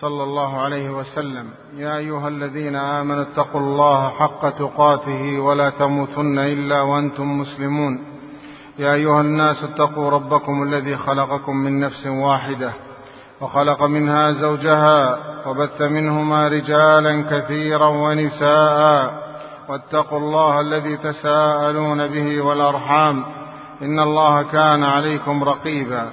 صلى الله عليه وسلم. يا أيها الذين آمنوا اتقوا الله حق تقاته ولا تموتن إلا وأنتم مسلمون. يا أيها الناس اتقوا ربكم الذي خلقكم من نفس واحدة وخلق منها زوجها وبث منهما رجالا كثيرا ونساء واتقوا الله الذي تساءلون به والأرحام إن الله كان عليكم رقيبا.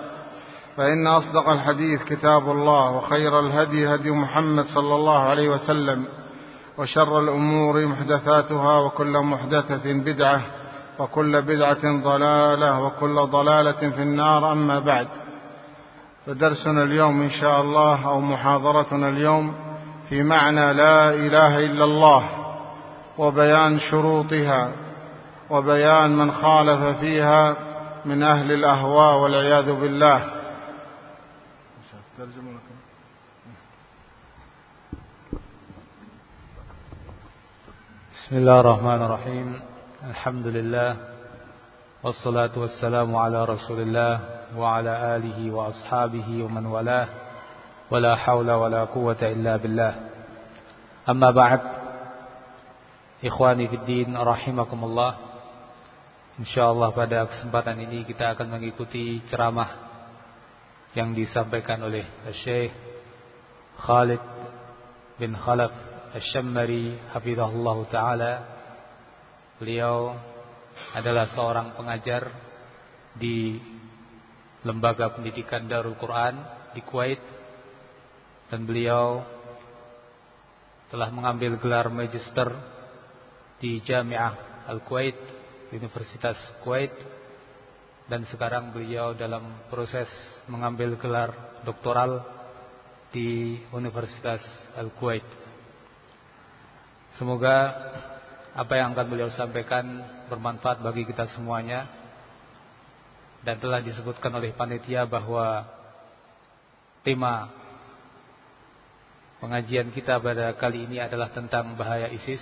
فإن أصدق الحديث كتاب الله وخير الهدي هدي محمد صلى الله عليه وسلم وشر الأمور محدثاتها وكل محدثة بدعة وكل بدعة ضلالة وكل ضلالة في النار. أما بعد فدرسنا اليوم إن شاء الله أو محاضرتنا اليوم في معنى لا إله إلا الله وبيان شروطها وبيان من خالف فيها من أهل الأهواء والعياذ بالله. بسم الله الرحمن الرحيم. الحمد لله والصلاة والسلام على رسول الله وعلى آله وأصحابه ومن والاه. ولا حول ولا قوة إلا بالله. أما بعد إخواني في الدين رحمكم الله InsyaAllah pada kesempatan ini kita akan mengikuti ceramah yang disampaikan oleh Syekh Khalid bin Khalaf. Al-Shammari Hafizahullah Ta'ala. Beliau adalah seorang pengajar di Lembaga Pendidikan Darul Quran di Kuwait. Dan beliau telah mengambil gelar magister di Jamiah Al-Kuwait Universitas Kuwait. Dan sekarang beliau dalam proses mengambil gelar doktoral di Universitas Al-Kuwait. Semoga apa yang akan beliau sampaikan bermanfaat bagi kita semuanya dan telah disebutkan oleh panitia bahwa tema pengajian kita pada kali ini adalah tentang bahaya ISIS.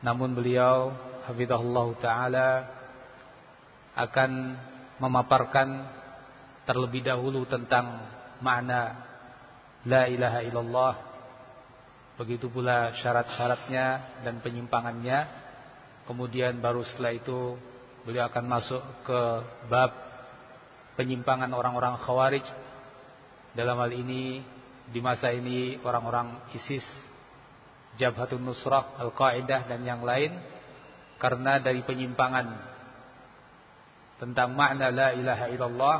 Namun beliau hafizahullah taala akan memaparkan terlebih dahulu tentang makna la ilaha illallah begitu pula syarat-syaratnya dan penyimpangannya. Kemudian baru setelah itu beliau akan masuk ke bab penyimpangan orang-orang khawarij. Dalam hal ini di masa ini orang-orang ISIS Jabhatun Nusrah Al-Qaeda dan yang lain. Karena dari penyimpangan tentang makna la ilaha illallah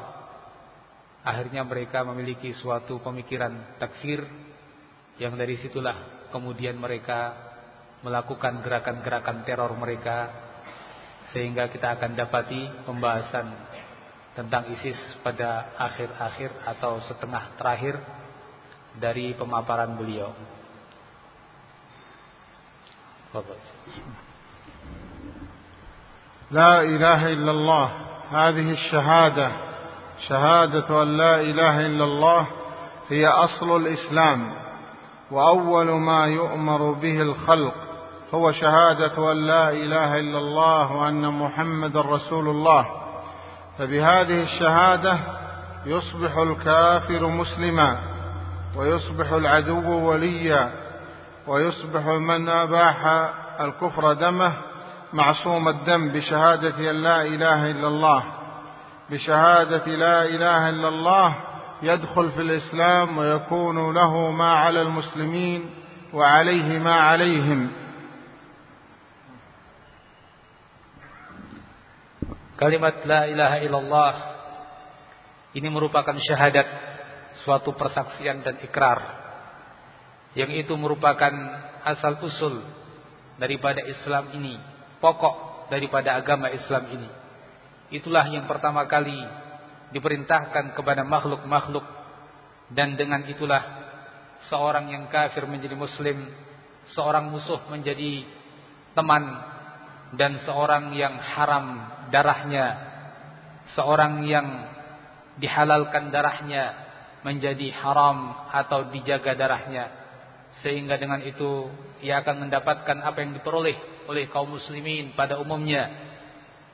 akhirnya mereka memiliki suatu pemikiran takfir yang dari situlah kemudian mereka melakukan gerakan-gerakan teror mereka sehingga kita akan dapati pembahasan tentang ISIS pada akhir-akhir atau setengah terakhir dari pemaparan beliau. لا إله إلا الله هذه الشهادة شهادة أن لا إله إلا الله هي أصل الإسلام وأول ما يؤمر به الخلق هو شهادة أن لا إله إلا الله وأن محمد رسول الله. فبهذه الشهادة يصبح الكافر مسلما ويصبح العدو وليا ويصبح من أباح الكفر دمه معصوم الدم بشهادة أن لا إله إلا الله. بشهادة لا إله إلا الله يدخل في الإسلام ويكون له ما على المسلمين وعليه ما عليهم Kalimat la ilaha illallah ini merupakan syahadat suatu persaksian dan ikrar yang itu merupakan asal usul daripada Islam ini, pokok daripada agama Islam ini. Itulah yang pertama kali diperintahkan kepada makhluk-makhluk. Dan dengan itulah seorang yang kafir menjadi muslim, seorang musuh menjadi teman dan seorang yang haram darahnya, seorang yang dihalalkan darahnya menjadi haram atau dijaga darahnya. Sehingga dengan itu ia akan mendapatkan apa yang diperoleh oleh kaum muslimin pada umumnya.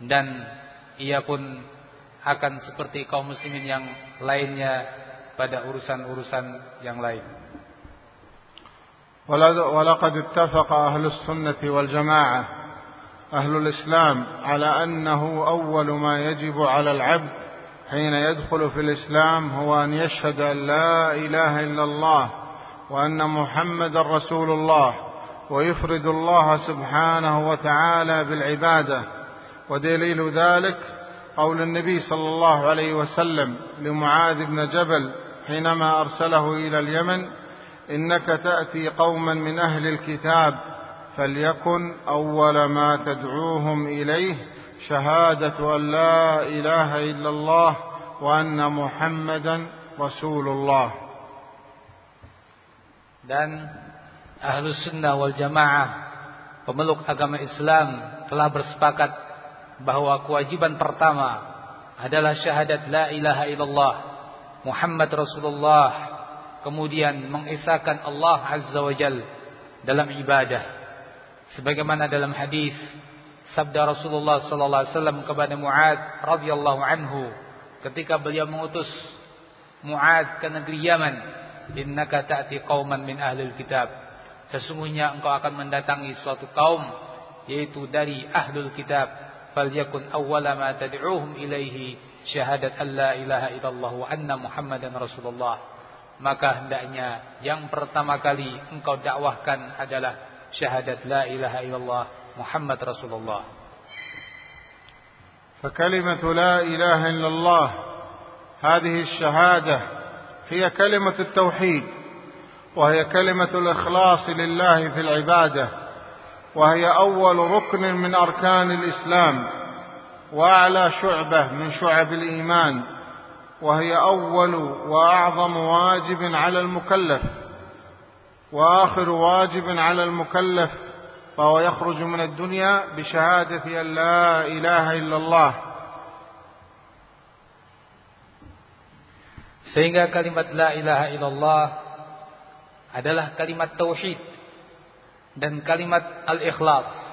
Dan ia pun akan seperti kaum muslimin yang lainnya pada urusan-urusan yang lain. ولقد اتفق أهل السنة والجماعة أهل الإسلام على أنه أول ما يجب على العبد حين يدخل في الإسلام هو أن يشهد أن لا إله إلا الله وأن محمد رسول الله ويفرد الله سبحانه وتعالى بالعبادة ودليل ذلك قول النبي صلى الله عليه وسلم لمعاذ بن جبل حينما أرسله إلى اليمن إنك تأتي قوما من أهل الكتاب فليكن أول ما تدعوهم إليه شهادة أن لا إله إلا الله وأن محمدا رسول الله. Dan ahlu sunnah wal jamaah pemeluk agama Islam telah bersepakat bahwa kewajiban pertama adalah syahadat la ilaha illallah Muhammad Rasulullah kemudian mengisahkan Allah Azza wa Jal dalam ibadah. Sebagaimana dalam hadis sabda Rasulullah sallallahu alaihi wasallam kepada Muad radhiyallahu anhu ketika beliau mengutus Muad ke negeri Yaman innaka ta'ti qauman min ahlil kitab. Sesungguhnya engkau akan mendatangi suatu kaum yaitu dari ahlul kitab falyakun awwala ma tad'uhum ilaihi syahadat alla ilaha illallah wa anna muhammadan rasulullah maka hendaknya yang pertama kali engkau dakwahkan adalah syahadat la ilaha illallah muhammad rasulullah فكلمة لا إله إلا الله هذه الشهادة هي كلمة التوحيد وهي كلمة الإخلاص لله في العبادة وهي أول ركن من أركان الإسلام وأعلى شعبة من شعب الإيمان وهي أول وأعظم واجب على المكلف وآخر واجب على المكلف فهو يخرج من الدنيا بشهادة أن لا إله إلا الله. Sehingga kalimat la ilaha illallah adalah kalimat tauhid. Dan kalimat al-ikhlas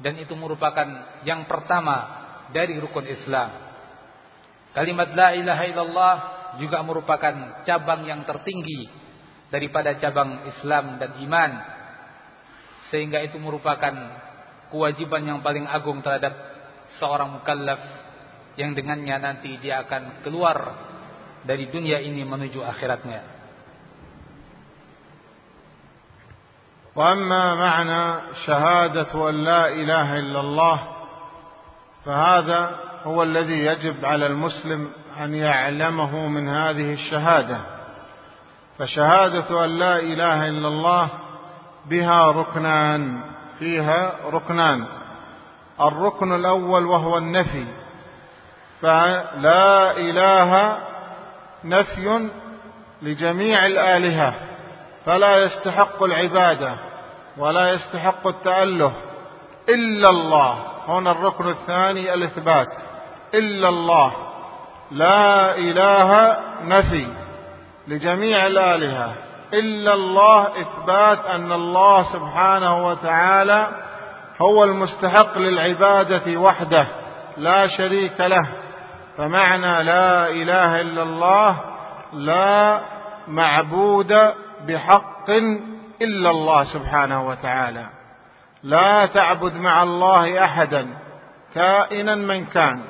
dan itu merupakan yang pertama dari rukun Islam. Kalimat la ilaha illallah juga merupakan cabang yang tertinggi daripada cabang Islam dan iman. Sehingga itu merupakan kewajiban yang paling agung terhadap seorang mukallaf yang dengannya nanti dia akan keluar dari dunia ini menuju akhiratnya. وأما معنى شهادة أن لا إله إلا الله فهذا هو الذي يجب على المسلم أن يعلمه من هذه الشهادة. فشهادة أن لا إله إلا الله بها ركنان فيها ركنان. الركن الأول وهو النفي فلا إله نفي لجميع الآلهة فلا يستحق العبادة. ولا يستحق التأله إلا الله. هنا الركن الثاني الإثبات. إلا الله. لا إله نفي لجميع الآلهة. إلا الله إثبات أن الله سبحانه وتعالى هو المستحق للعبادة وحده. لا شريك له. فمعنى لا إله إلا الله لا معبود بحق إلا الله سبحانه وتعالى. لا تعبد مع الله أحدا كائنا من كان.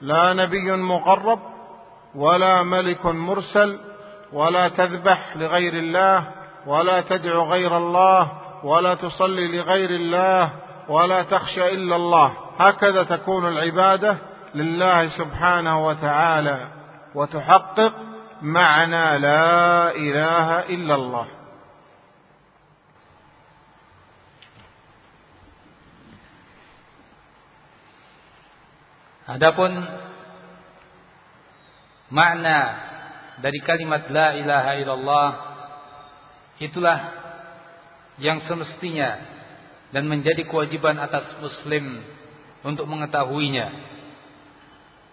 لا نبي مقرب ولا ملك مرسل ولا تذبح لغير الله ولا تدع غير الله ولا تصلي لغير الله ولا تخشى إلا الله. هكذا تكون العبادة لله سبحانه وتعالى وتحقق معنى لا إله إلا الله. Adapun makna dari kalimat la ilaha illallah itulah yang semestinya dan menjadi kewajiban atas muslim untuk mengetahuinya.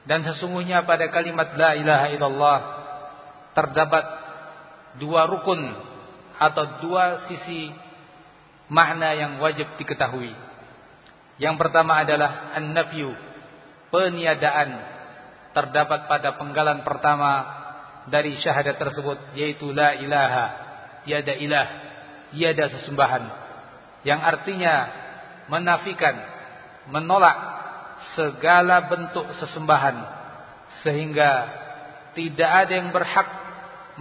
Dan sesungguhnya pada kalimat la ilaha illallah terdapat dua rukun atau dua sisi makna yang wajib diketahui. Yang pertama adalah an-nafyu peniadaan terdapat pada penggalan pertama dari syahadat tersebut yaitu la ilaha tiada ilah tiada sesembahan. Yang artinya menafikan menolak segala bentuk sesembahan sehingga tidak ada yang berhak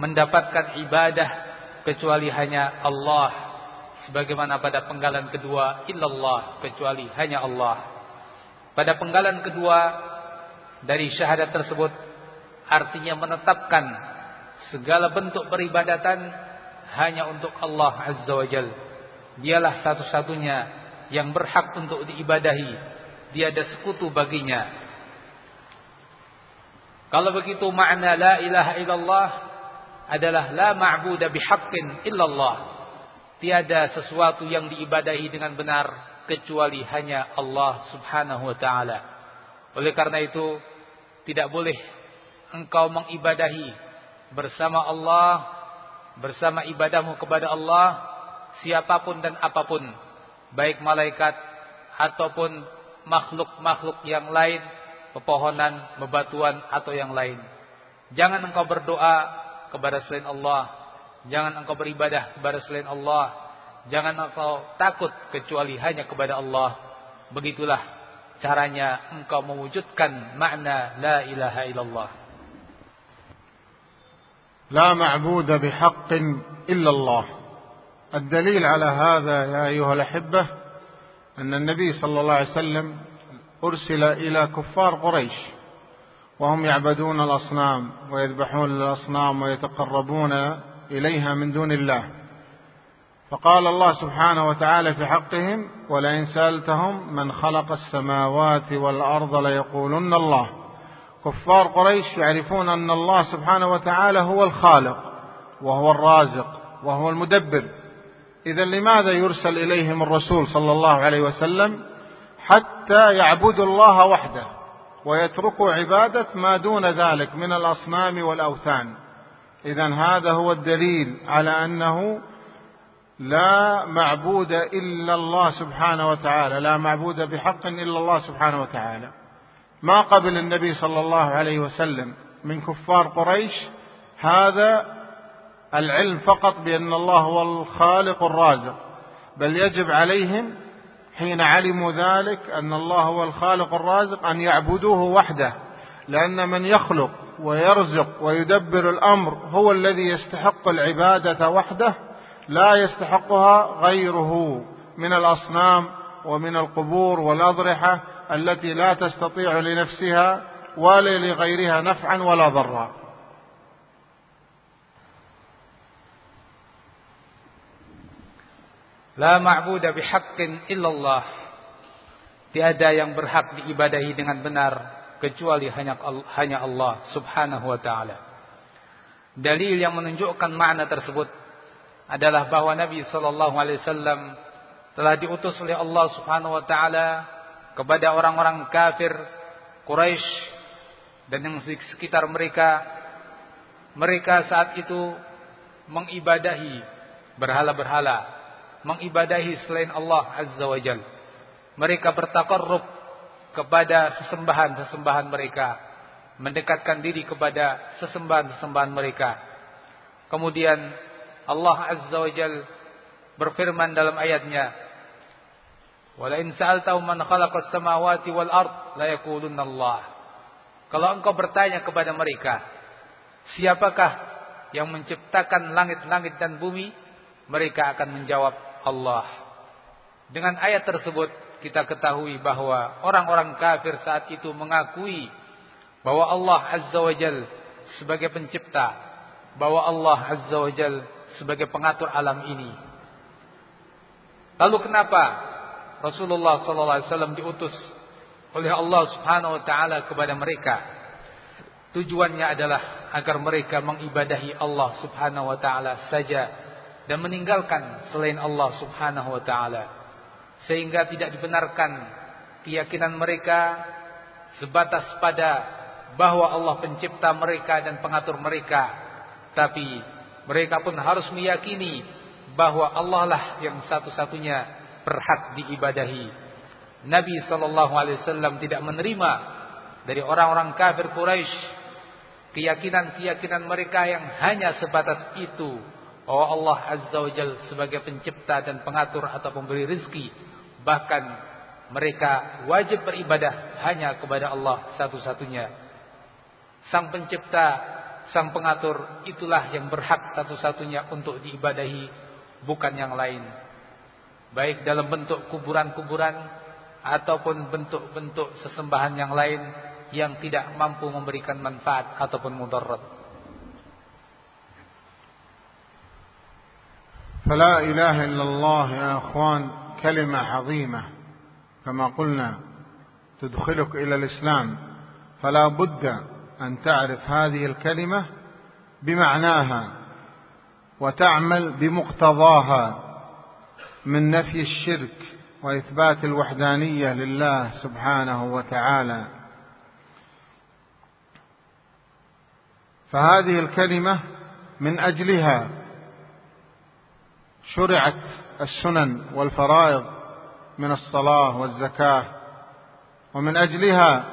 mendapatkan ibadah kecuali hanya Allah sebagaimana pada penggalan kedua illallah kecuali hanya Allah pada penggalan kedua dari syahadat tersebut artinya menetapkan segala bentuk peribadatan hanya untuk Allah Azza wa Jal. Dialah satu-satunya yang berhak untuk diibadahi. Dia ada sekutu baginya. Kalau begitu makna la ilaha illallah adalah la ma'budah bihaqqin illallah. Tiada sesuatu yang diibadahi dengan benar kecuali hanya Allah Subhanahu wa taala. Oleh karena itu, tidak boleh engkau mengibadahi bersama Allah, bersama ibadahmu kepada Allah, siapa pun dan apa pun, baik malaikat ataupun makhluk-makhluk yang lain, pepohonan, bebatuan atau yang lain. Jangan engkau berdoa kepada selain Allah, jangan engkau beribadah kepada selain Allah, Jangan engkau takut kecuali hanya kepada Allah. Begitulah caranya engkau mewujudkan makna la ilaha illallah. لا معبود بحق إلا الله الدليل على هذا يا أيها الأحبة أن النبي صلى الله عليه وسلم أرسل إلى كفار قريش وهم يعبدون الأصنام ويذبحون الأصنام ويتقربون إليها من دون الله فقال الله سبحانه وتعالى في حقهم ولئن سألتهم من خلق السماوات والأرض ليقولن الله. كفار قريش يعرفون أن الله سبحانه وتعالى هو الخالق وهو الرازق وهو المدبر. إذا لماذا يرسل إليهم الرسول صلى الله عليه وسلم؟ حتى يعبدوا الله وحده ويتركوا عبادة ما دون ذلك من الأصنام والأوثان. إذا هذا هو الدليل على أنه لا معبود إلا الله سبحانه وتعالى لا معبود بحق إلا الله سبحانه وتعالى. ما قبل النبي صلى الله عليه وسلم من كفار قريش هذا العلم فقط بأن الله هو الخالق الرازق. بل يجب عليهم حين علموا ذلك أن الله هو الخالق الرازق أن يعبدوه وحده. لأن من يخلق ويرزق ويدبر الأمر هو الذي يستحق العبادة وحده لا يستحقها غيره من الأصنام ومن القبور والأضرحة التي لا تستطيع لنفسها ولا لغيرها نفعا ولا ضرا لا معبود بحق إلا الله Tiada yang berhak diibadahi dengan benar kecuali hanya hanya Allah Subhanahu wa taala. Dalil yang menunjukkan makna tersebut adalah bahwa Nabi sallallahu alaihi wasallam telah diutus oleh Allah Subhanahu wa taala kepada orang-orang kafir Quraisy dan yang sekitar mereka. Mereka saat itu mengibadahi berhala-berhala mengibadahi selain Allah Azza wa Jal. Mereka bertakarrub kepada sesembahan-sesembahan mereka mendekatkan diri kepada sesembahan-sesembahan mereka. Kemudian Allah Azza wa Jal berfirman dalam ayatnya Wala in man khalaqas samawati wal ard la yaqulunna Allah. Kalau engkau bertanya kepada mereka, siapakah yang menciptakan langit-langit dan bumi? mereka akan menjawab Allah. Dengan ayat tersebut kita ketahui bahwa orang-orang kafir saat itu mengakui bahwa Allah Azza wa Jal sebagai pencipta, bahwa Allah Azza wa Jal sebagai pengatur alam ini. Lalu kenapa Rasulullah sallallahu alaihi wasallam diutus oleh Allah Subhanahu wa taala kepada mereka? Tujuannya adalah agar mereka mengibadahi Allah Subhanahu wa taala saja dan meninggalkan selain Allah Subhanahu wa taala. Sehingga tidak dibenarkan keyakinan mereka sebatas pada bahwa Allah pencipta mereka dan pengatur mereka, tapi mereka pun harus meyakini bahwa Allah lah yang satu-satunya berhak diibadahi. Nabi sallallahu alaihi wasallam tidak menerima dari orang-orang kafir Quraisy keyakinan-keyakinan mereka yang hanya sebatas itu bahwa Allah Azza wa Jal sebagai pencipta dan pengatur atau pemberi rizki bahkan mereka wajib beribadah hanya kepada Allah satu-satunya sang pencipta sang pengatur itulah yang berhak satu-satunya untuk diibadahi bukan yang lain. Baik dalam bentuk kuburan-kuburan ataupun bentuk-bentuk sesembahan yang lain yang tidak mampu memberikan manfaat ataupun mudarat. فلا إله إلا الله يا أخوان كلمة عظيمة كما قلنا تدخلك إلى الإسلام فلا بد أن تعرف هذه الكلمة بمعناها وتعمل بمقتضاها من نفي الشرك وإثبات الوحدانية لله سبحانه وتعالى. فهذه الكلمة من أجلها شرعت السنن والفرائض من الصلاة والزكاة ومن أجلها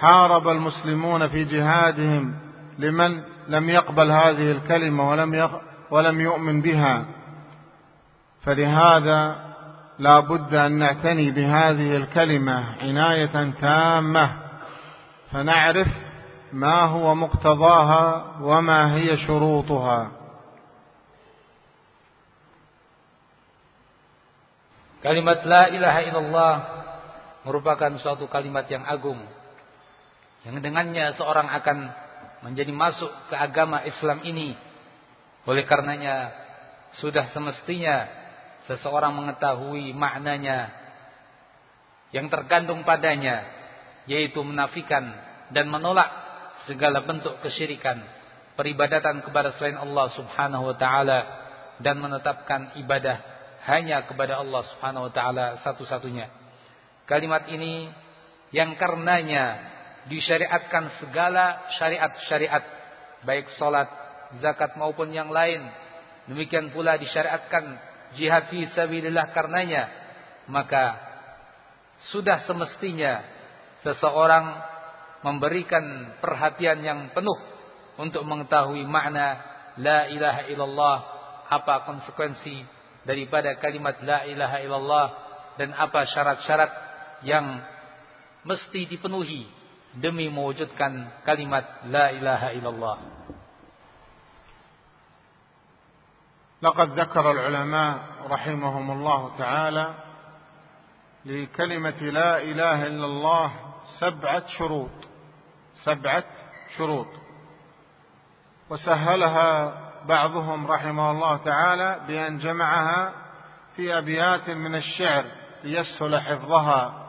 حارب المسلمون في جهادهم لمن لم يقبل هذه الكلمة ولم ولم يؤمن بها فلهذا لا بد أن نعتني بهذه الكلمة عناية تامة فنعرف ما هو مقتضاها وما هي شروطها Kalimat la ilaha illallah merupakan suatu kalimat yang agung. Yang dengannya seorang akan menjadi masuk ke agama Islam ini oleh karenanya sudah semestinya seseorang mengetahui maknanya yang terkandung padanya yaitu menafikan dan menolak segala bentuk kesyirikan, peribadatan kepada selain Allah Subhanahu wa taala dan menetapkan ibadah hanya kepada Allah Subhanahu wa taala satu-satunya. Kalimat ini yang karenanya disyariatkan segala syariat-syariat baik salat, zakat maupun yang lain. Demikian pula disyariatkan jihad fi sabilillah karenanya. Maka sudah semestinya seseorang memberikan perhatian yang penuh untuk mengetahui makna la ilaha illallah, apa konsekuensi daripada kalimat la ilaha illallah dan apa syarat-syarat yang mesti dipenuhi demi mewujudkan kalimat la ilaha illallah. لقد ذكر العلماء رحمهم الله تعالى لكلمة لا إله إلا الله سبعة شروط سبعة شروط وسهلها بعضهم رحمه الله تعالى بأن جمعها في أبيات من الشعر ليسهل حفظها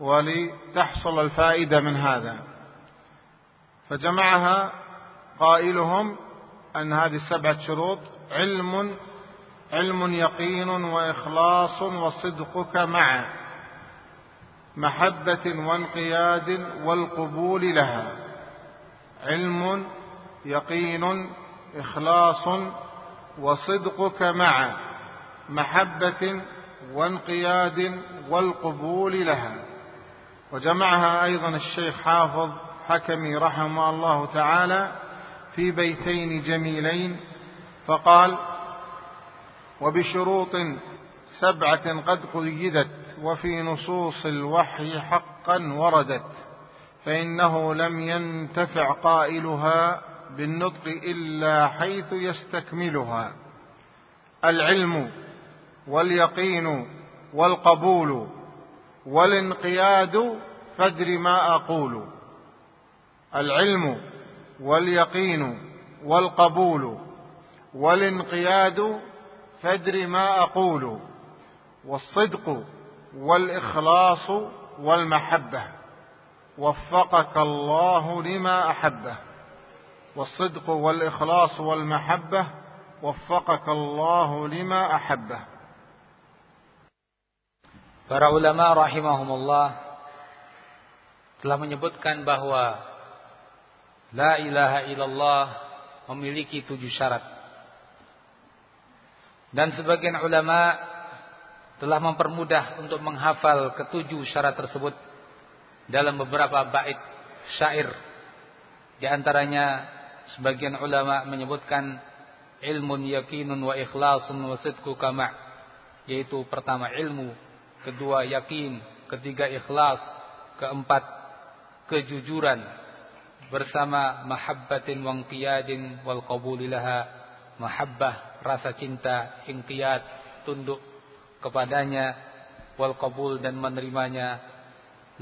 ولتحصل الفائدة من هذا. فجمعها قائلهم أن هذه السبعة شروط علم علم يقين وإخلاص وصدقك مع محبة وانقياد والقبول لها. علم يقين إخلاص وصدقك مع محبة وانقياد والقبول لها. وجمعها أيضا الشيخ حافظ حكمي رحمه الله تعالى في بيتين جميلين فقال وبشروط سبعة قد قيدت وفي نصوص الوحي حقا وردت فإنه لم ينتفع قائلها بالنطق إلا حيث يستكملها. العلم واليقين والقبول والانقياد فادر ما أقول. العلم واليقين والقبول والانقياد فادر ما أقول. والصدق والإخلاص والمحبة وفقك الله لما أحبه. والصدق والإخلاص والمحبة وفقك الله لما أحبه. Para ulama rahimahumullah telah menyebutkan bahwa la ilaha illallah memiliki tujuh syarat. Dan sebagian ulama telah mempermudah untuk menghafal ketujuh syarat tersebut dalam beberapa bait syair. Di antaranya sebagian ulama menyebutkan ilmun yakinun wa ikhlasun wa sidku kama yaitu pertama ilmu kedua yakin, ketiga ikhlas, keempat kejujuran. Bersama mahabbatin wa qiyadin wal qabulilaha mahabbah rasa cinta inqiyad tunduk kepadanya wal qabul dan menerimanya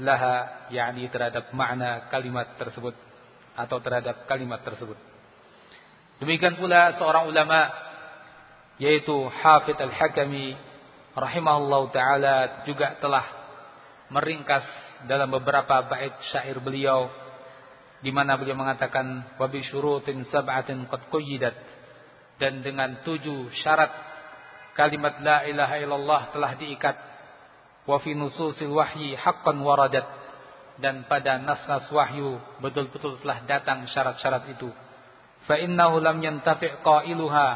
laha yakni terhadap makna kalimat tersebut atau terhadap kalimat tersebut. Demikian pula seorang ulama yaitu Hafidh Al-Hakami rahimahullah taala juga telah meringkas dalam beberapa bait syair beliau di mana beliau mengatakan wa bi syurutin sab'atin qad qayyidat dan dengan tujuh syarat kalimat la ilaha illallah telah diikat. Wa fi nususil wahyi haqqan waradat. Dan pada nas-nas wahyu betul-betul telah datang syarat-syarat itu. Fa innahu lam yantafi' qailuha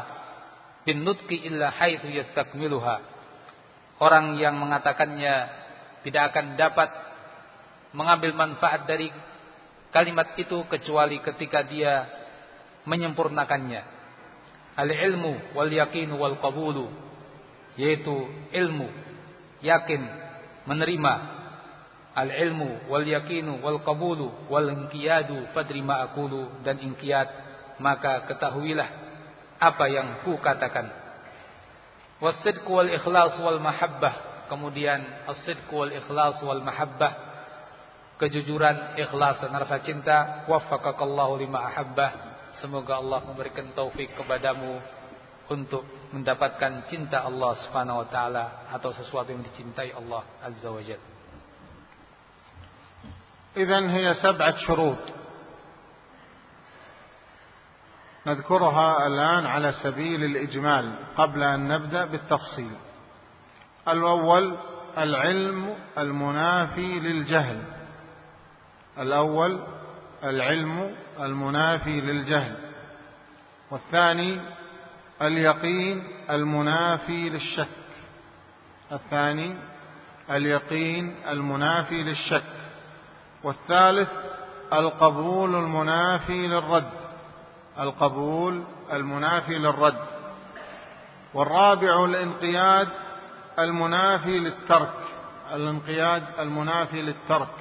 bin nutqi illa haitsu yastakmiluha orang yang mengatakannya tidak akan dapat mengambil manfaat dari kalimat itu kecuali ketika dia menyempurnakannya. Al-ilmu wal yaqinu wal qabulu yaitu ilmu, yakin, menerima. Al-ilmu wal yaqinu wal qabulu wal inqiyadu fadri ma aqulu dan inqiyad maka ketahuilah apa yang ku katakan wasidku wal ikhlas wal mahabbah. Kemudian asidku wal ikhlas wal mahabbah. Kejujuran ikhlas dan rasa cinta. Waffaqakallahu lima ahabbah. Semoga Allah memberikan taufik kepadamu untuk mendapatkan cinta Allah Subhanahu wa taala atau sesuatu yang dicintai Allah azza wa jad Izan hiya sab'at syurut. نذكرها الآن على سبيل الإجمال قبل أن نبدأ بالتفصيل. الأول العلم المنافي للجهل. الأول العلم المنافي للجهل. والثاني اليقين المنافي للشك. الثاني اليقين المنافي للشك. والثالث القبول المنافي للرد. القبول المنافي للرد والرابع الانقياد المنافي للترك الانقياد المنافي للترك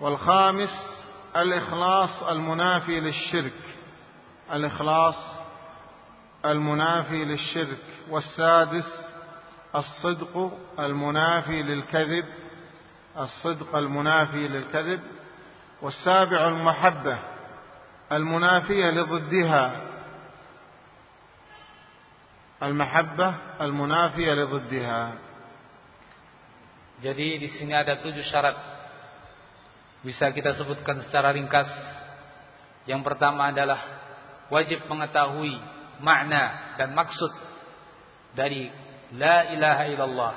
والخامس الإخلاص المنافي للشرك الإخلاص المنافي للشرك والسادس الصدق المنافي للكذب الصدق المنافي للكذب والسابع المحبة المنافية لضدها المحبة المنافية لضدها Jadi di sini ada tujuh syarat bisa kita sebutkan secara ringkas. Yang pertama adalah wajib mengetahui makna dan maksud dari la ilaha illallah.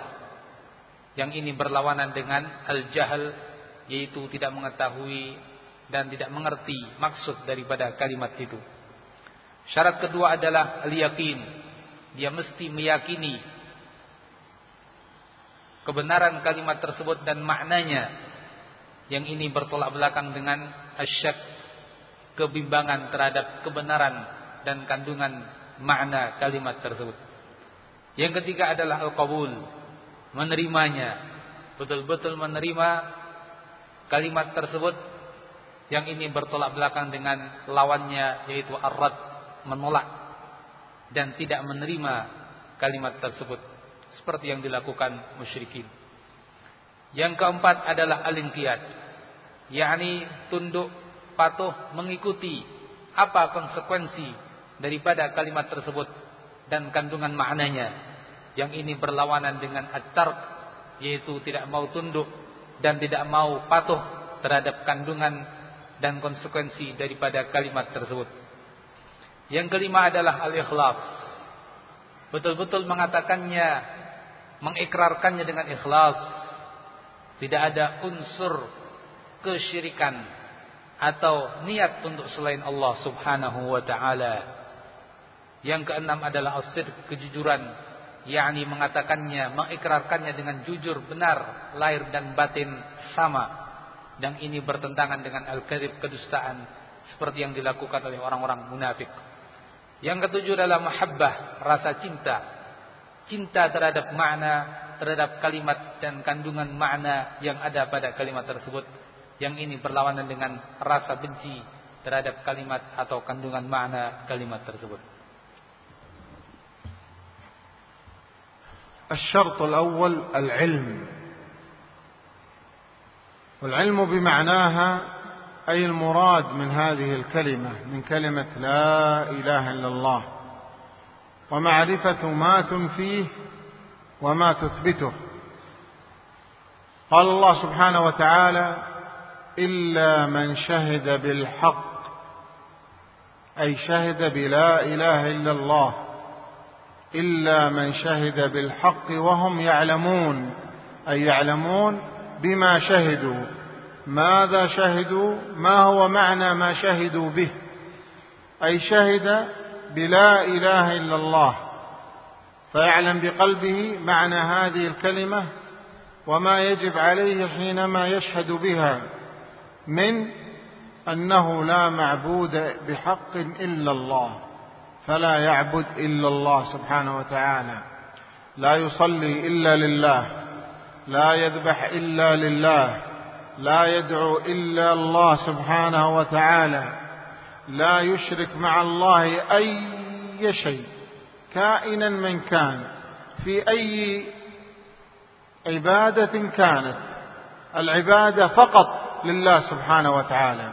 Yang ini berlawanan dengan al-jahl yaitu tidak mengetahui dan tidak mengerti maksud daripada kalimat itu. Syarat kedua adalah al-yakin. Dia mesti meyakini kebenaran kalimat tersebut dan maknanya. Yang ini bertolak belakang dengan asyak kebimbangan terhadap kebenaran dan kandungan makna kalimat tersebut. Yang ketiga adalah al-qabul, menerimanya, betul-betul menerima kalimat tersebut yang ini bertolak belakang dengan lawannya yaitu arad menolak dan tidak menerima kalimat tersebut seperti yang dilakukan musyrikin. Yang keempat adalah al-inqiyad, yakni tunduk patuh mengikuti apa konsekuensi daripada kalimat tersebut dan kandungan maknanya yang ini berlawanan dengan at-tark yaitu tidak mau tunduk dan tidak mau patuh terhadap kandungan dan konsekuensi daripada kalimat tersebut. Yang kelima adalah al-ikhlas. Betul-betul mengatakannya, mengikrarkannya dengan ikhlas. Tidak ada unsur kesyirikan atau niat untuk selain Allah Subhanahu wa taala. Yang keenam adalah as kejujuran, yakni mengatakannya, mengikrarkannya dengan jujur, benar, lahir dan batin sama Dan ini bertentangan dengan al-kadzib kedustaan seperti yang dilakukan oleh orang-orang munafik. Yang ketujuh adalah mahabbah, rasa cinta. Cinta terhadap makna, terhadap kalimat dan kandungan makna yang ada pada kalimat tersebut. Yang ini berlawanan dengan rasa benci terhadap kalimat atau kandungan makna kalimat tersebut. الشرط الأول العلم والعلم بمعناها أي المراد من هذه الكلمة من كلمة لا إله إلا الله. ومعرفة ما تنفيه وما تثبته. قال الله سبحانه وتعالى إلا من شهد بالحق أي شهد بلا إله إلا الله. إلا من شهد بالحق وهم يعلمون أي يعلمون بما شهدوا. ماذا شهدوا؟ ما هو معنى ما شهدوا به؟ أي شهد بلا إله إلا الله. فيعلم بقلبه معنى هذه الكلمة وما يجب عليه حينما يشهد بها من أنه لا معبود بحق إلا الله فلا يعبد إلا الله سبحانه وتعالى لا يصلي إلا لله. لا يذبح إلا لله لا يدعو إلا الله سبحانه وتعالى لا يشرك مع الله أي شيء كائنا من كان في أي عبادة كانت العبادة فقط لله سبحانه وتعالى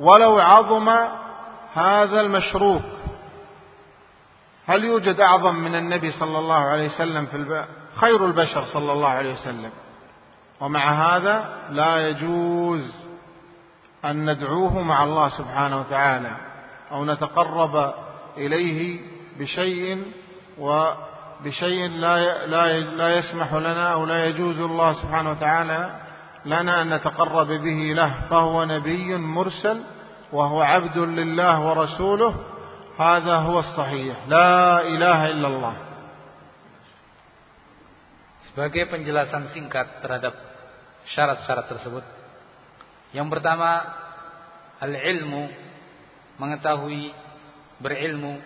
ولو عظم هذا المشروك هل يوجد أعظم من النبي صلى الله عليه وسلم في. خير البشر صلى الله عليه وسلم. ومع هذا لا يجوز أن ندعوه مع الله سبحانه وتعالى أو نتقرب إليه بشيء وبشيء لا لا لا يسمح لنا أو لا يجوز الله سبحانه وتعالى لنا أن نتقرب به له. فهو نبي مرسل وهو عبد لله ورسوله. هذا هو الصحيح. لا إله إلا الله. Sebagai penjelasan singkat terhadap syarat-syarat tersebut. Yang pertama, al-ilmu mengetahui berilmu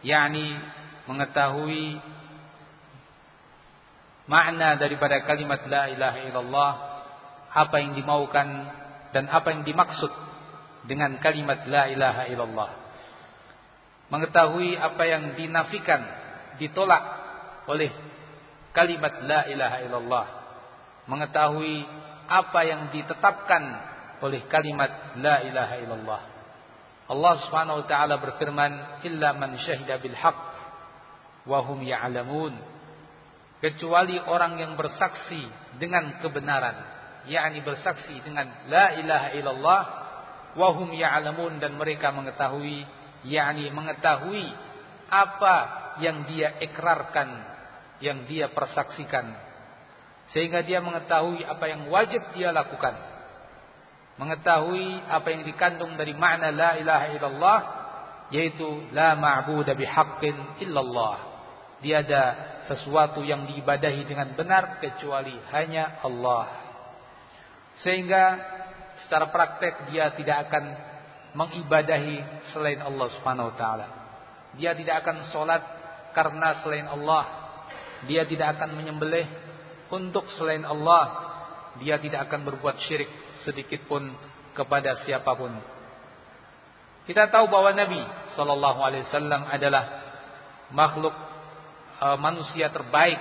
yakni mengetahui makna daripada kalimat la ilaha illallah apa yang dimaukan dan apa yang dimaksud dengan kalimat la ilaha illallah mengetahui apa yang dinafikan ditolak oleh kalimat la ilaha illallah. Mengetahui apa yang ditetapkan oleh kalimat la ilaha illallah. Allah Subhanahu wa taala berfirman, "Illa man syahida bil haqq wa hum ya'lamun." Kecuali orang yang bersaksi dengan kebenaran, yakni bersaksi dengan la ilaha illallah wa hum ya'lamun dan mereka mengetahui, yakni mengetahui apa yang dia ikrarkan yang dia persaksikan. Sehingga dia mengetahui apa yang wajib dia lakukan. Mengetahui apa yang dikandung dari makna la ilaha illallah yaitu la ma'budu bihaqqin illallah. Dia ada sesuatu yang diibadahi dengan benar kecuali hanya Allah. Sehingga secara praktek dia tidak akan mengibadahi selain Allah Subhanahu wa taala. Dia tidak akan sholat karena selain Allah dia tidak akan menyembelih untuk selain Allah. Dia tidak akan berbuat syirik sedikit pun kepada siapa pun. Kita tahu bahwa Nabi Shallallahu Alaihi Wasallam adalah makhluk e, manusia terbaik.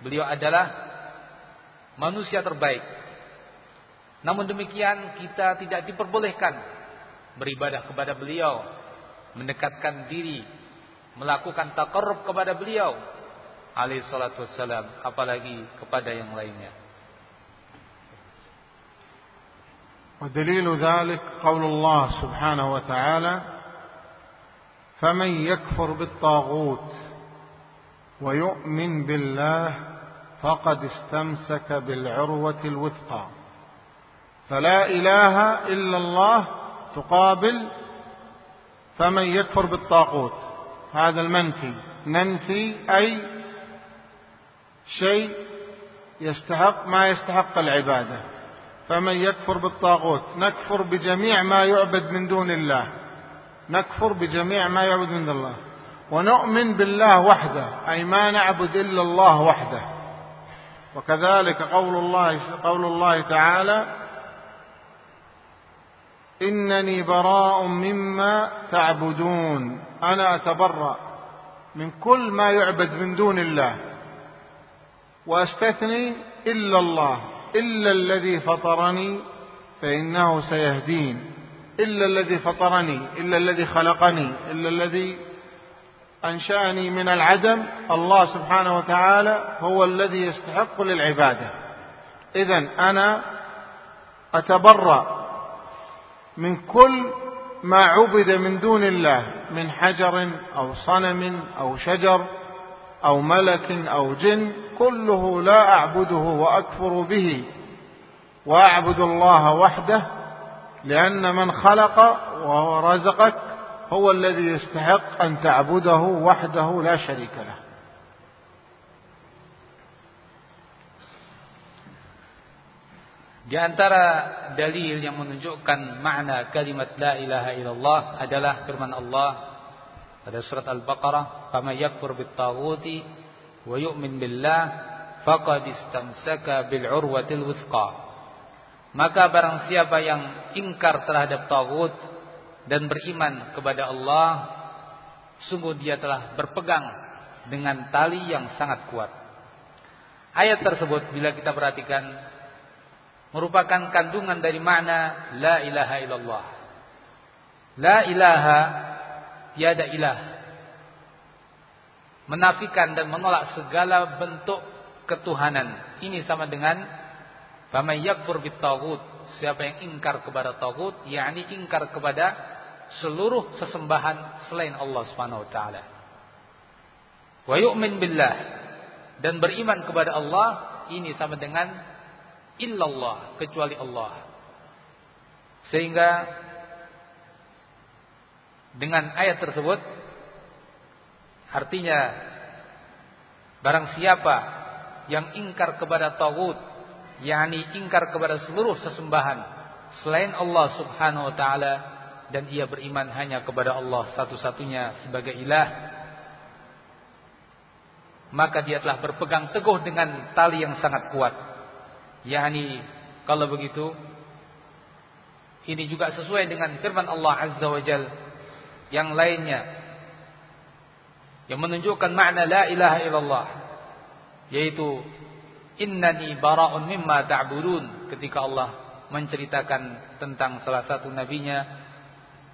Beliau adalah manusia terbaik. Namun demikian kita tidak diperbolehkan beribadah kepada beliau, mendekatkan diri, melakukan takarrub kepada beliau alaihi salatu wassalam, apalagi kepada yang lainnya. ودليل ذلك قول الله سبحانه وتعالى فمن يكفر بالطاغوت ويؤمن بالله فقد استمسك بالعروة الوثقى. فلا إله إلا الله تقابل فمن يكفر بالطاغوت. هذا المنفي. ننفي أي شيء يستحق ما يستحق العبادة. فمن يكفر بالطاغوت نكفر بجميع ما يعبد من دون الله. نكفر بجميع ما يعبد من دون الله. ونؤمن بالله وحده أي ما نعبد إلا الله وحده. وكذلك قول الله قول الله تعالى إنني براء مما تعبدون. أنا أتبرأ من كل ما يعبد من دون الله. وأستثني إلا الله إلا الذي فطرني فإنه سيهدين إلا الذي فطرني إلا الذي خلقني إلا الذي أنشأني من العدم. الله سبحانه وتعالى هو الذي يستحق للعبادة. إذا أنا أتبرأ من كل ما عبد من دون الله من حجر أو صنم أو شجر أو ملك أو جن كله لا أعبده وأكفر به. وأعبد الله وحده لأن من خلق وهو رزقك هو الذي يستحق أن تعبده وحده لا شريك له. Di antara dalil yang menunjukkan makna kalimat la ilaha illallah adalah firman Allah pada surat Al-Baqarah, "Kama yakfur bit-taghuti wa yu'min billah faqad istamsaka bil urwatil wuthqa." Maka barang siapa yang ingkar terhadap tagut dan beriman kepada Allah, sungguh dia telah berpegang dengan tali yang sangat kuat. Ayat tersebut bila kita perhatikan merupakan kandungan dari makna la ilaha illallah. La ilaha tiada ilah. Menafikan dan menolak segala bentuk ketuhanan. Ini sama dengan faman yakfur bitaghut. Siapa yang ingkar kepada tagut, yakni ingkar kepada seluruh sesembahan selain Allah Subhanahu wa taala. Wa yu'min billah dan beriman kepada Allah ini sama dengan illallah kecuali Allah. Sehingga dengan ayat tersebut artinya barang siapa yang ingkar kepada tagut yakni ingkar kepada seluruh sesembahan selain Allah Subhanahu wa taala dan ia beriman hanya kepada Allah satu-satunya sebagai ilah maka dia telah berpegang teguh dengan tali yang sangat kuat. Yakni kalau begitu ini juga sesuai dengan firman Allah Azza wa Jal yang lainnya yang menunjukkan makna la ilaha illallah yaitu innani bara'un mimma ta'budun. Ketika Allah menceritakan tentang salah satu nabinya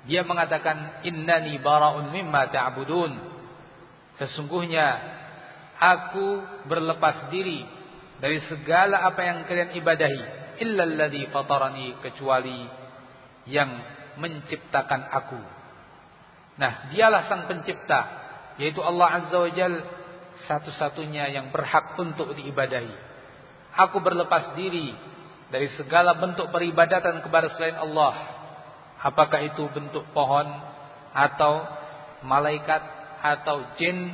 dia mengatakan innani bara'un mimma ta'budun. Sesungguhnya aku berlepas diri dari segala apa yang kalian ibadahi illa alladhi fatarani kecuali yang menciptakan aku nah dialah sang pencipta yaitu Allah azza wajal satu-satunya yang berhak untuk diibadahi aku berlepas diri dari segala bentuk peribadatan kepada selain Allah apakah itu bentuk pohon atau malaikat atau jin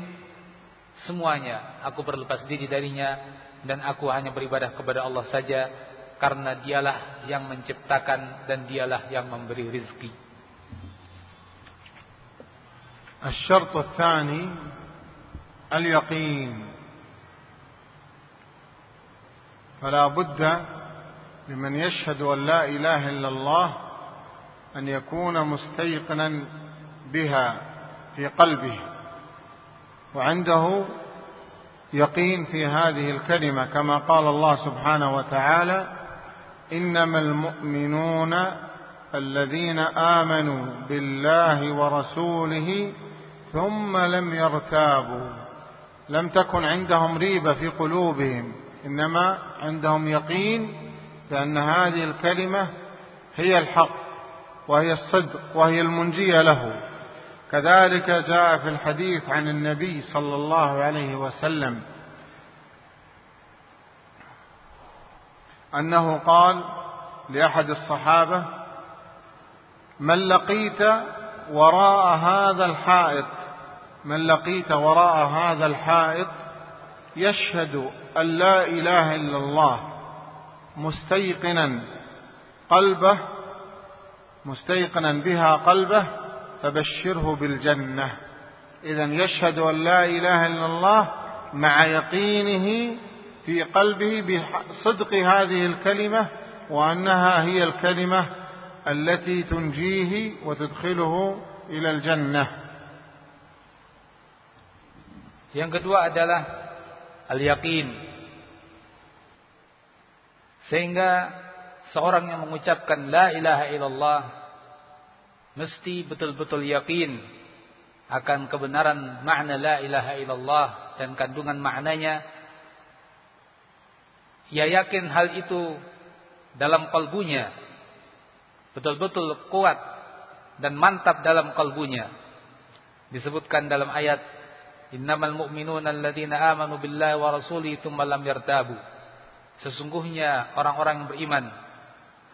semuanya aku berlepas diri darinya dan aku hanya beribadah kepada Allah saja karena dialah yang menciptakan dan dialah yang memberi rizki. الشرط الثاني اليقين. فلا بد لمن يشهد أن لا إله إلا الله أن يكون مستيقنا بها في قلبه. وعنده يقين في هذه الكلمة كما قال الله سبحانه وتعالى إنما المؤمنون الذين آمنوا بالله ورسوله ثم لم يرتابوا. لم تكن عندهم ريبة في قلوبهم إنما عندهم يقين بأن هذه الكلمة هي الحق وهي الصدق وهي المنجية له. كذلك جاء في الحديث عن النبي صلى الله عليه وسلم أنه قال لأحد الصحابة من لقيت وراء هذا الحائط من لقيت وراء هذا الحائط يشهد أن لا إله إلا الله مستيقنا قلبه مستيقنا بها قلبه فبشره بالجنة. إذا يشهد أن لا إله إلا الله مع يقينه في قلبه بصدق هذه الكلمة وأنها هي الكلمة التي تنجيه وتدخله إلى الجنة. Yang kedua adalah al-yaqin. Sehingga seorang yang mengucapkan la ilaha illallah mesti betul-betul yakin akan kebenaran makna la ilaha illallah dan kandungan maknanya. Ia yakin hal itu dalam kalbunya betul-betul kuat dan mantap dalam kalbunya. Disebutkan dalam ayat Innamal mu'minuna alladziina amanu billahi wa rasulihi tsumma lam yartabu. Sesungguhnya orang-orang yang beriman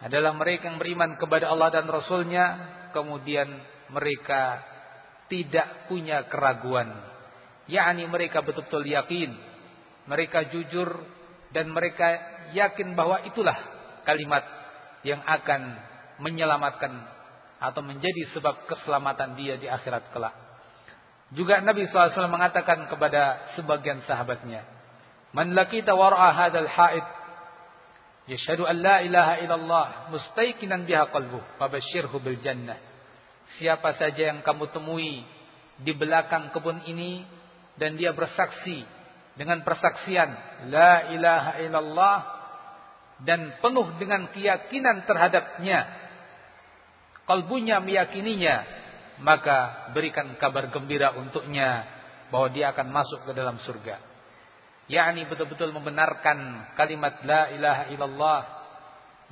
adalah mereka yang beriman kepada Allah dan Rasulnya kemudian mereka tidak punya keraguan yakni mereka betul-betul yakin mereka jujur dan mereka yakin bahwa itulah kalimat yang akan menyelamatkan atau menjadi sebab keselamatan dia di akhirat kelak juga Nabi SAW mengatakan kepada sebagian sahabatnya, "Man laqita wara'a hadzal ha'id yashhadu an la ilaha illallah mustaiqinan biha qalbuh, fabashshirhu bil jannah." Siapa saja yang kamu temui di belakang kebun ini dan dia bersaksi dengan persaksian la ilaha illallah dan penuh dengan keyakinan terhadapnya kalbunya meyakininya maka berikan kabar gembira untuknya bahwa dia akan masuk ke dalam surga. yakni betul-betul membenarkan kalimat la ilaha illallah,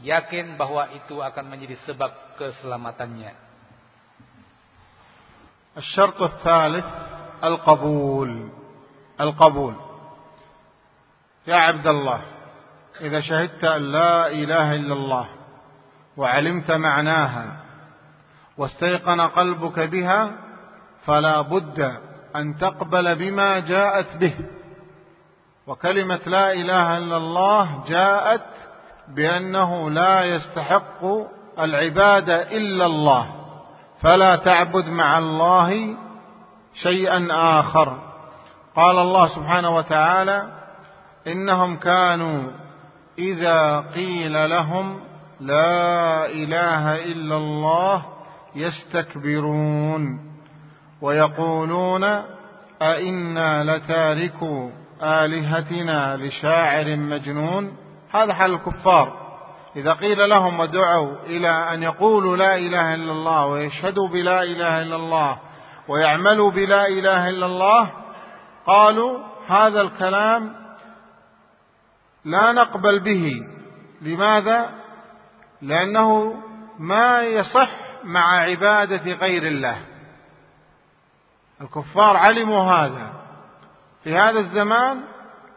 yakin bahwa itu akan menjadi sebab keselamatannya. الشرط الثالث القبول القبول يا عبد الله إذا شهدت أن لا إله إلا الله وعلمت معناها واستيقن قلبك بها فلا بد أن تقبل بما جاءت به. وكلمة لا إله إلا الله جاءت بأنه لا يستحق العبادة إلا الله فلا تعبد مع الله شيئا آخر. قال الله سبحانه وتعالى إنهم كانوا إذا قيل لهم لا إله إلا الله يستكبرون ويقولون أئنا لتاركوا آلهتنا لشاعر مجنون؟ هذا حال الكفار. إذا قيل لهم ودعوا إلى أن يقولوا لا إله إلا الله ويشهدوا بلا إله إلا الله ويعملوا بلا إله إلا الله قالوا هذا الكلام لا نقبل به. لماذا؟ لأنه ما يصح مع عبادة غير الله. الكفار علموا هذا. في هذا الزمان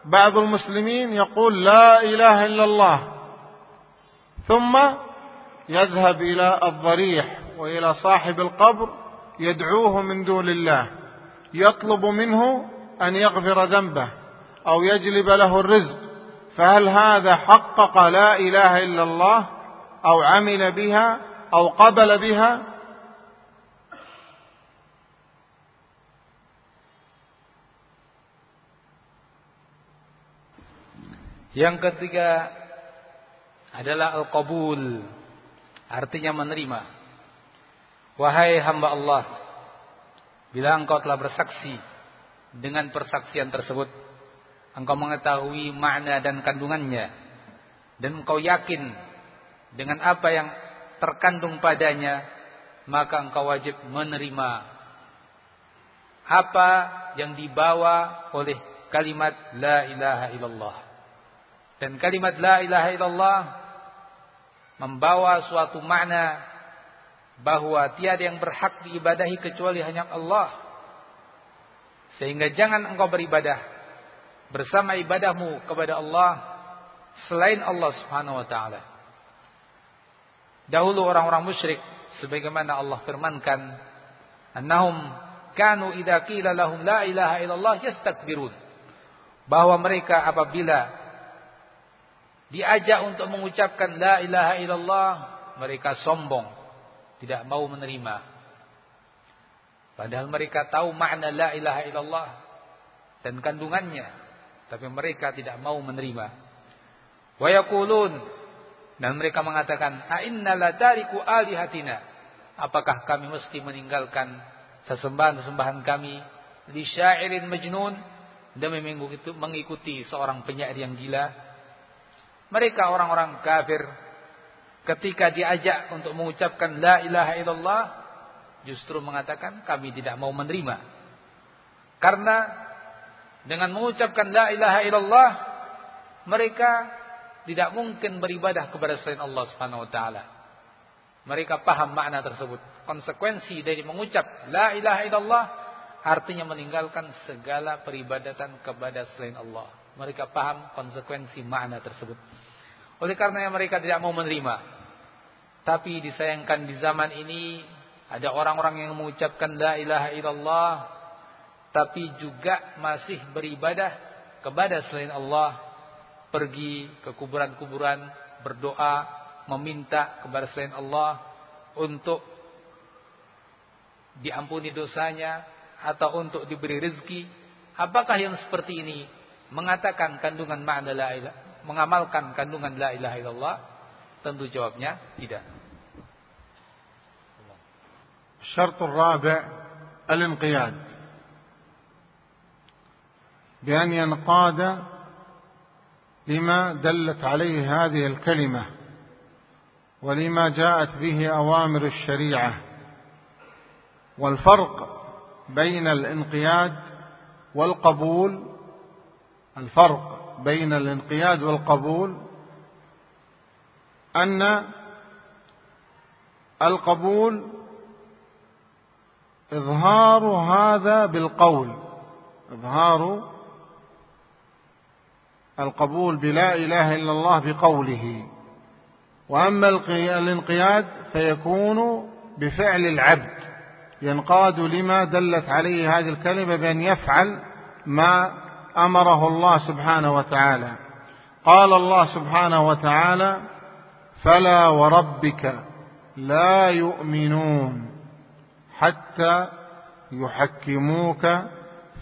بعض المسلمين يقول لا إله إلا الله ثم يذهب إلى الضريح وإلى صاحب القبر يدعوه من دون الله. يطلب منه أن يغفر ذنبه أو يجلب له الرزق. فهل هذا حقق لا إله إلا الله أو عمل بها أو قبل بها Yang ketiga adalah al-qabul. Artinya menerima. Wahai hamba Allah. Bila engkau telah bersaksi dengan persaksian tersebut engkau mengetahui makna dan kandungannya dan engkau yakin dengan apa yang terkandung padanya maka engkau wajib menerima apa yang dibawa oleh kalimat la ilaha illallah dan kalimat la ilaha illallah membawa suatu makna bahwa tiada yang berhak diibadahi kecuali hanya Allah. Sehingga jangan engkau beribadah bersama ibadahmu kepada Allah selain Allah Subhanahu wa taala. Dahulu orang-orang musyrik sebagaimana Allah firmankan, "Annahum kanu idza qila lahum la ilaha illallah yastakbirun." Bahwa mereka apabila diajak untuk mengucapkan la ilaha illallah, mereka sombong, tidak mau menerima. Padahal mereka tahu makna la ilaha illallah dan kandungannya, tapi mereka tidak mau menerima. Wa yaqulun dan mereka mengatakan, "A inna la tariku alihatina?" Apakah kami mesti meninggalkan sesembahan-sesembahan kami di syairin majnun demi mengikuti seorang penyair yang gila? Mereka orang-orang kafir ketika diajak untuk mengucapkan la ilaha illallah justru mengatakan kami tidak mau menerima. Karena dengan mengucapkan la ilaha illallah mereka tidak mungkin beribadah kepada selain Allah Subhanahu wa taala. Mereka paham makna tersebut. Konsekuensi dari mengucap la ilaha illallah artinya meninggalkan segala peribadatan kepada selain Allah. Mereka paham konsekuensi makna tersebut. Oleh karena mereka tidak mau menerima. Tapi disayangkan di zaman ini ada orang-orang yang mengucapkan la ilaha illallah tapi juga masih beribadah kepada selain Allah, pergi ke kuburan-kuburan, berdoa, meminta kepada selain Allah untuk diampuni dosanya atau untuk diberi rezeki. Apakah yang seperti ini mengatakan kandungan makna la ilaha mengamalkan kandungan la ilaha illallah? Tentu jawabnya tidak. الشرط الرابع الانقياد بأن ينقاد لما دلت عليه هذه الكلمة ولما جاءت به أوامر الشريعة. والفرق بين الانقياد والقبول الفرق بين الانقياد والقبول أن القبول إظهار هذا بالقول إظهار القبول بلا إله إلا الله بقوله. وأما الانقياد فيكون بفعل العبد. ينقاد لما دلت عليه هذه الكلمة بأن يفعل ما أمره الله سبحانه وتعالى. قال الله سبحانه وتعالى فلا وربك لا يؤمنون حتى يحكموك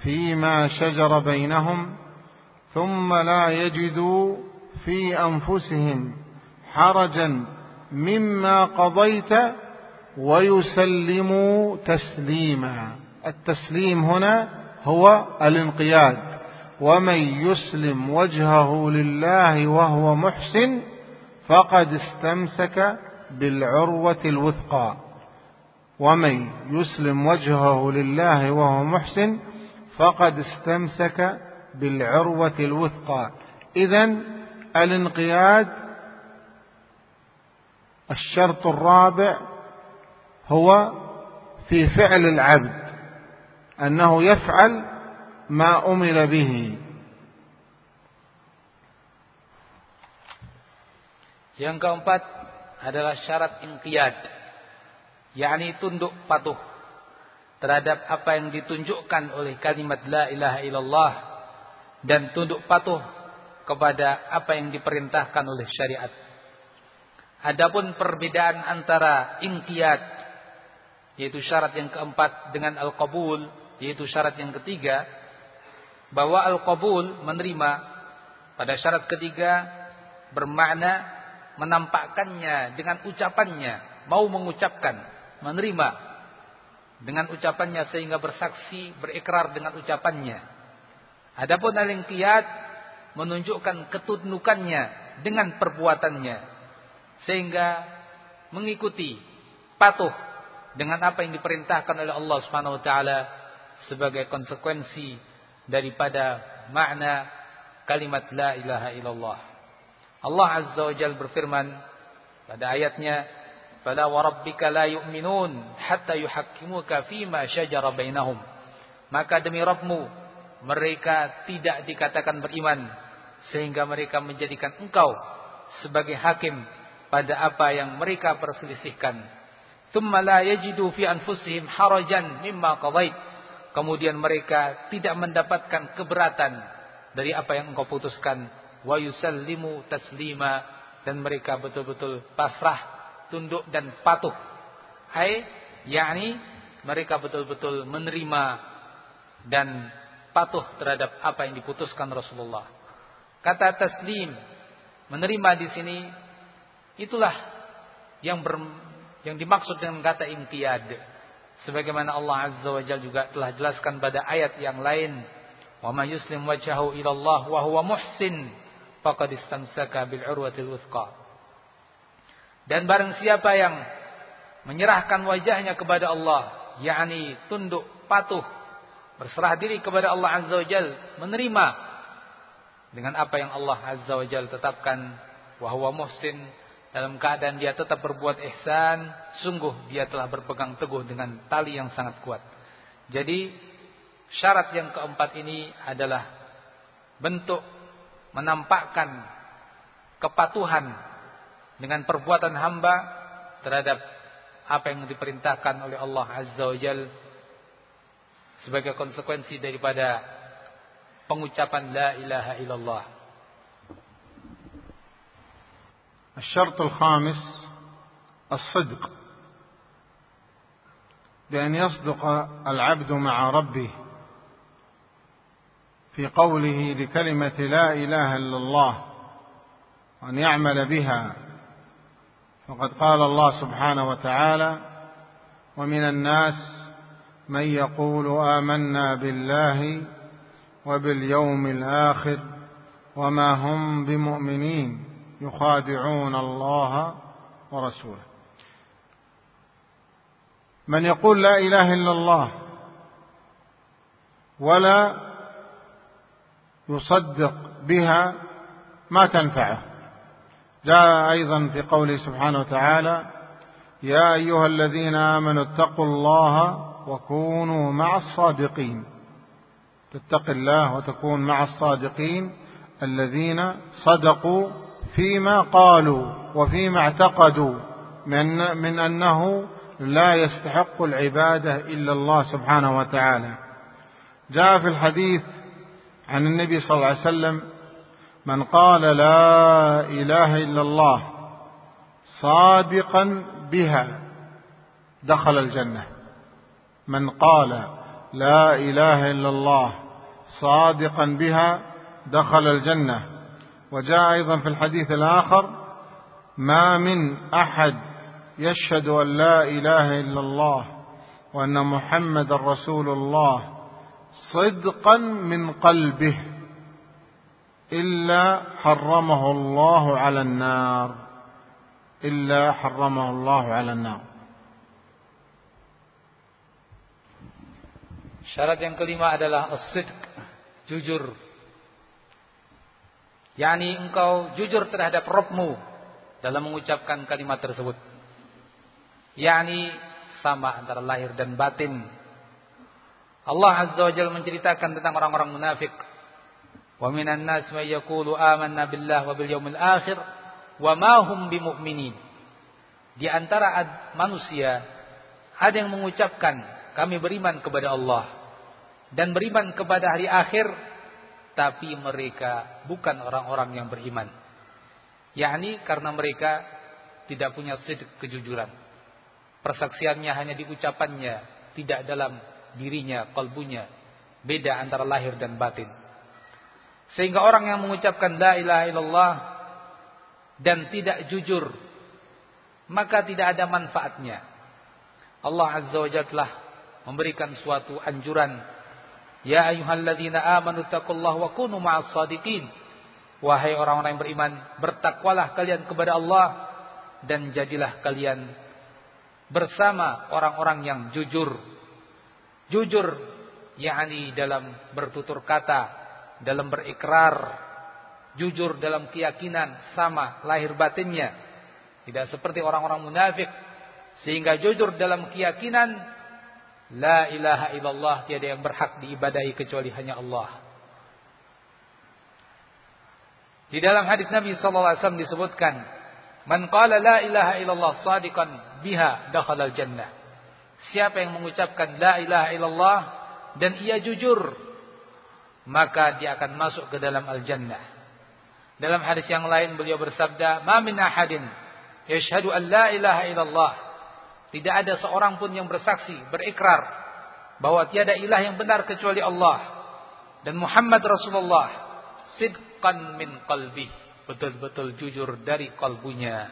فيما شجر بينهم ثم لا يجدوا في أنفسهم حرجا مما قضيت ويسلموا تسليما. التسليم هنا هو الانقياد. ومن يسلم وجهه لله وهو محسن فقد استمسك بالعروة الوثقى. ومن يسلم وجهه لله وهو محسن فقد استمسك بالعروة الوثقى إذا الانقياد الشرط الرابع هو في فعل العبد أنه يفعل ما أمر به Yang keempat adalah syarat inqiyad, yakni tunduk patuh terhadap apa yang ditunjukkan oleh kalimat la ilaha illallah dan tunduk patuh kepada apa yang diperintahkan oleh syariat. Adapun perbedaan antara inqiyad yaitu syarat yang keempat dengan al-qabul yaitu syarat yang ketiga bahwa al-qabul menerima pada syarat ketiga bermakna menampakkannya dengan ucapannya, mau mengucapkan, menerima. dengan ucapannya sehingga bersaksi, berikrar dengan ucapannya. Adapun al-inqiyad menunjukkan ketundukannya dengan perbuatannya sehingga mengikuti patuh dengan apa yang diperintahkan oleh Allah Subhanahu wa taala sebagai konsekuensi daripada makna kalimat la ilaha illallah. Allah Azza wa Jalla berfirman pada ayatnya, "Fala wa rabbika la yu'minun hatta yuhakkimuka fima shajara bainahum." Maka demi Rabbmu mereka tidak dikatakan beriman sehingga mereka menjadikan engkau sebagai hakim pada apa yang mereka perselisihkan. Thumma la yajidu fi anfusihim harajan mimma qadait. Kemudian mereka tidak mendapatkan keberatan dari apa yang engkau putuskan. Wa yusallimu taslima. Dan mereka betul-betul pasrah, tunduk dan patuh. Hai, yakni mereka betul-betul menerima dan patuh terhadap apa yang diputuskan Rasulullah. Kata taslim, menerima di sini itulah yang ber, yang dimaksud dengan kata inqiyad. Sebagaimana Allah Azza wa Jalla juga telah jelaskan pada ayat yang lain, "Wa may yuslim wajhahu ila Allah wa huwa muhsin faqad istamsaka bil urwatil wuthqa." Dan barang siapa yang menyerahkan wajahnya kepada Allah, yakni tunduk, patuh, berserah diri kepada Allah Azza wa Jalla, menerima dengan apa yang Allah Azza wa Jalla tetapkan. Wahwa muhsin dalam keadaan dia tetap berbuat ihsan sungguh dia telah berpegang teguh dengan tali yang sangat kuat. Jadi syarat yang keempat ini adalah bentuk menampakkan kepatuhan dengan perbuatan hamba terhadap apa yang diperintahkan oleh Allah Azza wa Jalla sebagai konsekuensi daripada pengucapan la ilaha illallah. الشرط الخامس الصدق بأن يصدق العبد مع ربه في قوله لكلمة لا إله إلا الله وأن يعمل بها فقد قال الله سبحانه وتعالى ومن الناس من يقول آمنا بالله وباليوم الآخر وما هم بمؤمنين يخادعون الله ورسوله. من يقول لا إله إلا الله ولا يصدق بها ما تنفعه. جاء أيضا في قوله سبحانه وتعالى يا أيها الذين آمنوا اتقوا الله وكونوا مع الصادقين. تتقي الله وتكون مع الصادقين الذين صدقوا فيما قالوا وفيما اعتقدوا من, من أنه لا يستحق العبادة إلا الله سبحانه وتعالى. جاء في الحديث عن النبي صلى الله عليه وسلم من قال لا إله إلا الله صادقا بها دخل الجنة. من قال لا إله إلا الله صادقا بها دخل الجنة. وجاء أيضا في الحديث الآخر ما من أحد يشهد أن لا إله إلا الله وأن محمد رسول الله صدقا من قلبه إلا حرمه الله على النار. إلا حرمه الله على النار. Syarat yang kelima adalah as-sidq, jujur. yakni engkau jujur terhadap Rabbmu dalam mengucapkan kalimat tersebut. yakni sama antara lahir dan batin. Allah Azza wa Jalla menceritakan tentang orang-orang munafik. Wa minan nas may yaqulu amanna billah wa bil yawmil akhir wa ma hum bimumin. Di antara manusia ada yang mengucapkan kami beriman kepada Allah dan beriman kepada hari akhir tapi mereka bukan orang-orang yang beriman. Yakni karena mereka tidak punya sidik kejujuran. Persaksiannya hanya di ucapannya tidak dalam dirinya kalbunya. Beda antara lahir dan batin. Sehingga orang yang mengucapkan la ilaha illallah dan tidak jujur maka tidak ada manfaatnya. Allah azza wa jalla memberikan suatu anjuran Ya ayyuhalladzina amanu taqullaha wa kunu ma'as sadiqin. Wahai orang-orang yang beriman bertakwalah kalian kepada Allah dan jadilah kalian bersama orang-orang yang jujur. Jujur yakni dalam bertutur kata dalam berikrar. Jujur dalam keyakinan sama lahir batinnya. Tidak seperti orang-orang munafik sehingga jujur dalam keyakinan La ilaha illallah tiada yang berhak diibadahi kecuali hanya Allah. Di dalam hadis Nabi sallallahu alaihi wasallam disebutkan, "Man qala la ilaha illallah sadiqan biha dakhala jannah." Siapa yang mengucapkan la ilaha illallah dan ia jujur, maka dia akan masuk ke dalam al-jannah. Dalam hadis yang lain beliau bersabda, "Ma min ahadin yashhadu an la ilaha illallah tidak ada seorang pun yang bersaksi, berikrar bahwa tiada ilah yang benar kecuali Allah dan Muhammad Rasulullah sidqan min qalbi betul-betul jujur dari kalbunya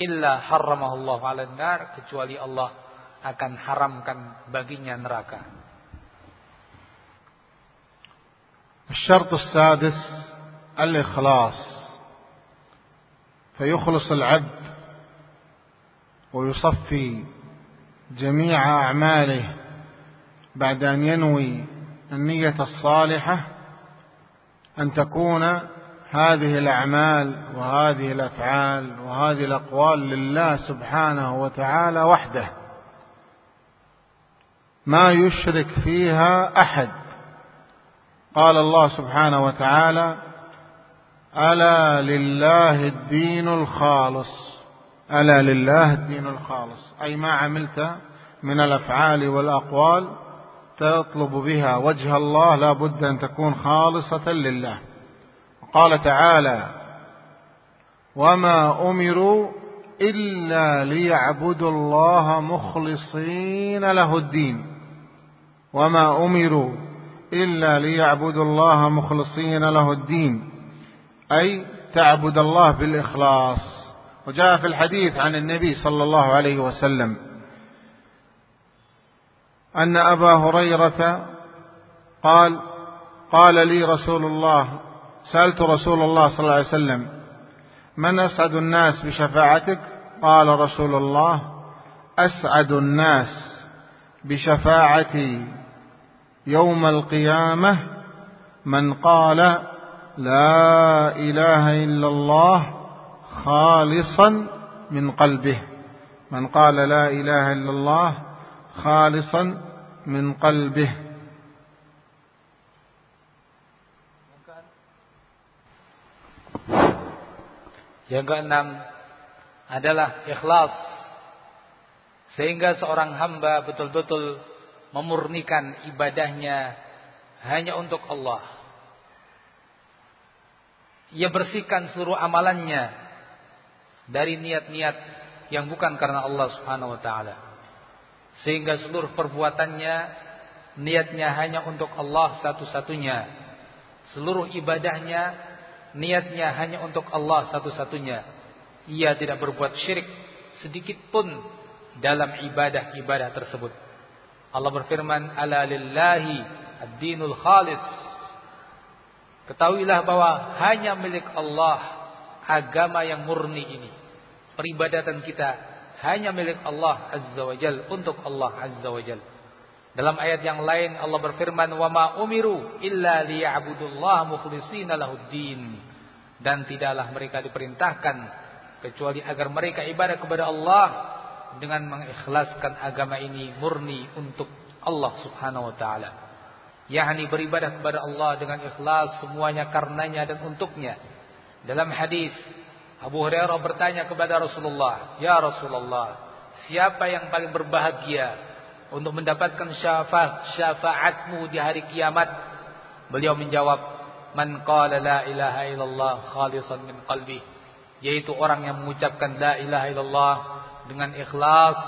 illa haramahullah 'ala nar kecuali Allah akan haramkan baginya neraka. الشرط السادس الإخلاص فيخلص العبد ويصفي جميع أعماله بعد أن ينوي النية الصالحة أن تكون هذه الأعمال وهذه الأفعال وهذه الأقوال لله سبحانه وتعالى وحده. ما يشرك فيها أحد. قال الله سبحانه وتعالى ألا لله الدين الخالص ألا لله الدين الخالص. أي ما عملت من الأفعال والأقوال تطلب بها وجه الله لا بد أن تكون خالصة لله. قال تعالى وما أمروا إلا ليعبدوا الله مخلصين له الدين. وما أمروا إلا ليعبدوا الله مخلصين له الدين. أي تعبد الله بالإخلاص. وجاء في الحديث عن النبي صلى الله عليه وسلم أن أبا هريرة قال قال لي رسول الله سألت رسول الله صلى الله عليه وسلم من أسعد الناس بشفاعتك؟ قال رسول الله أسعد الناس بشفاعتي يوم القيامة من قال لا إله إلا الله خالصا من قلبه من قال لا إله إلا الله خالصا من قلبه Yang keenam adalah ikhlas. Sehingga seorang hamba betul-betul memurnikan ibadahnya hanya untuk Allah. Ia bersihkan seluruh amalannya dari niat-niat yang bukan karena Allah Subhanahu wa taala. Sehingga seluruh perbuatannya niatnya hanya untuk Allah satu-satunya. Seluruh ibadahnya niatnya hanya untuk Allah satu-satunya. Ia tidak berbuat syirik sedikit pun dalam ibadah-ibadah tersebut. Allah berfirman, "Ala lillahi ad-dinul khalis." Ketahuilah bahwa hanya milik Allah agama yang murni ini. Peribadatan kita hanya milik Allah Azza wa Jal untuk Allah Azza wa Jal. Dalam ayat yang lain Allah berfirman wa ma umiru illa liya'budullaha mukhlishina lahuddin dan tidaklah mereka diperintahkan kecuali agar mereka ibadah kepada Allah dengan mengikhlaskan agama ini murni untuk Allah Subhanahu wa taala. yakni beribadah kepada Allah dengan ikhlas semuanya karenanya dan untuknya dalam hadis Abu Hurairah bertanya kepada Rasulullah, "Ya Rasulullah, siapa yang paling berbahagia untuk mendapatkan syafaat syafaatmu di hari kiamat?" Beliau menjawab, "Man qala la ilaha illallah khalisan min qalbi." Yaitu orang yang mengucapkan la ilaha illallah dengan ikhlas,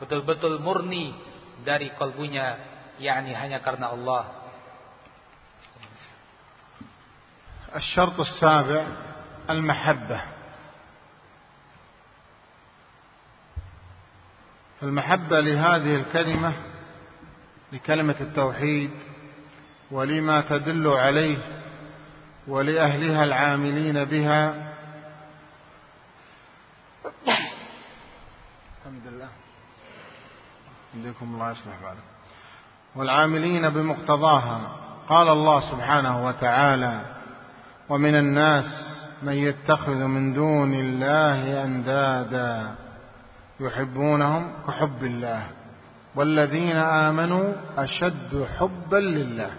betul-betul murni dari kalbunya, yakni hanya karena Allah. الشرط السابع المحبة. المحبة لهذه الكلمة لكلمة التوحيد ولما تدل عليه ولأهلها العاملين بها. الحمد لله. عندكم الله يصلح بالك والعاملين بمقتضاها. قال الله سبحانه وتعالى ومن الناس من يتخذ من دون الله أندادا يحبونهم كحب الله والذين آمنوا أشد حبا لله.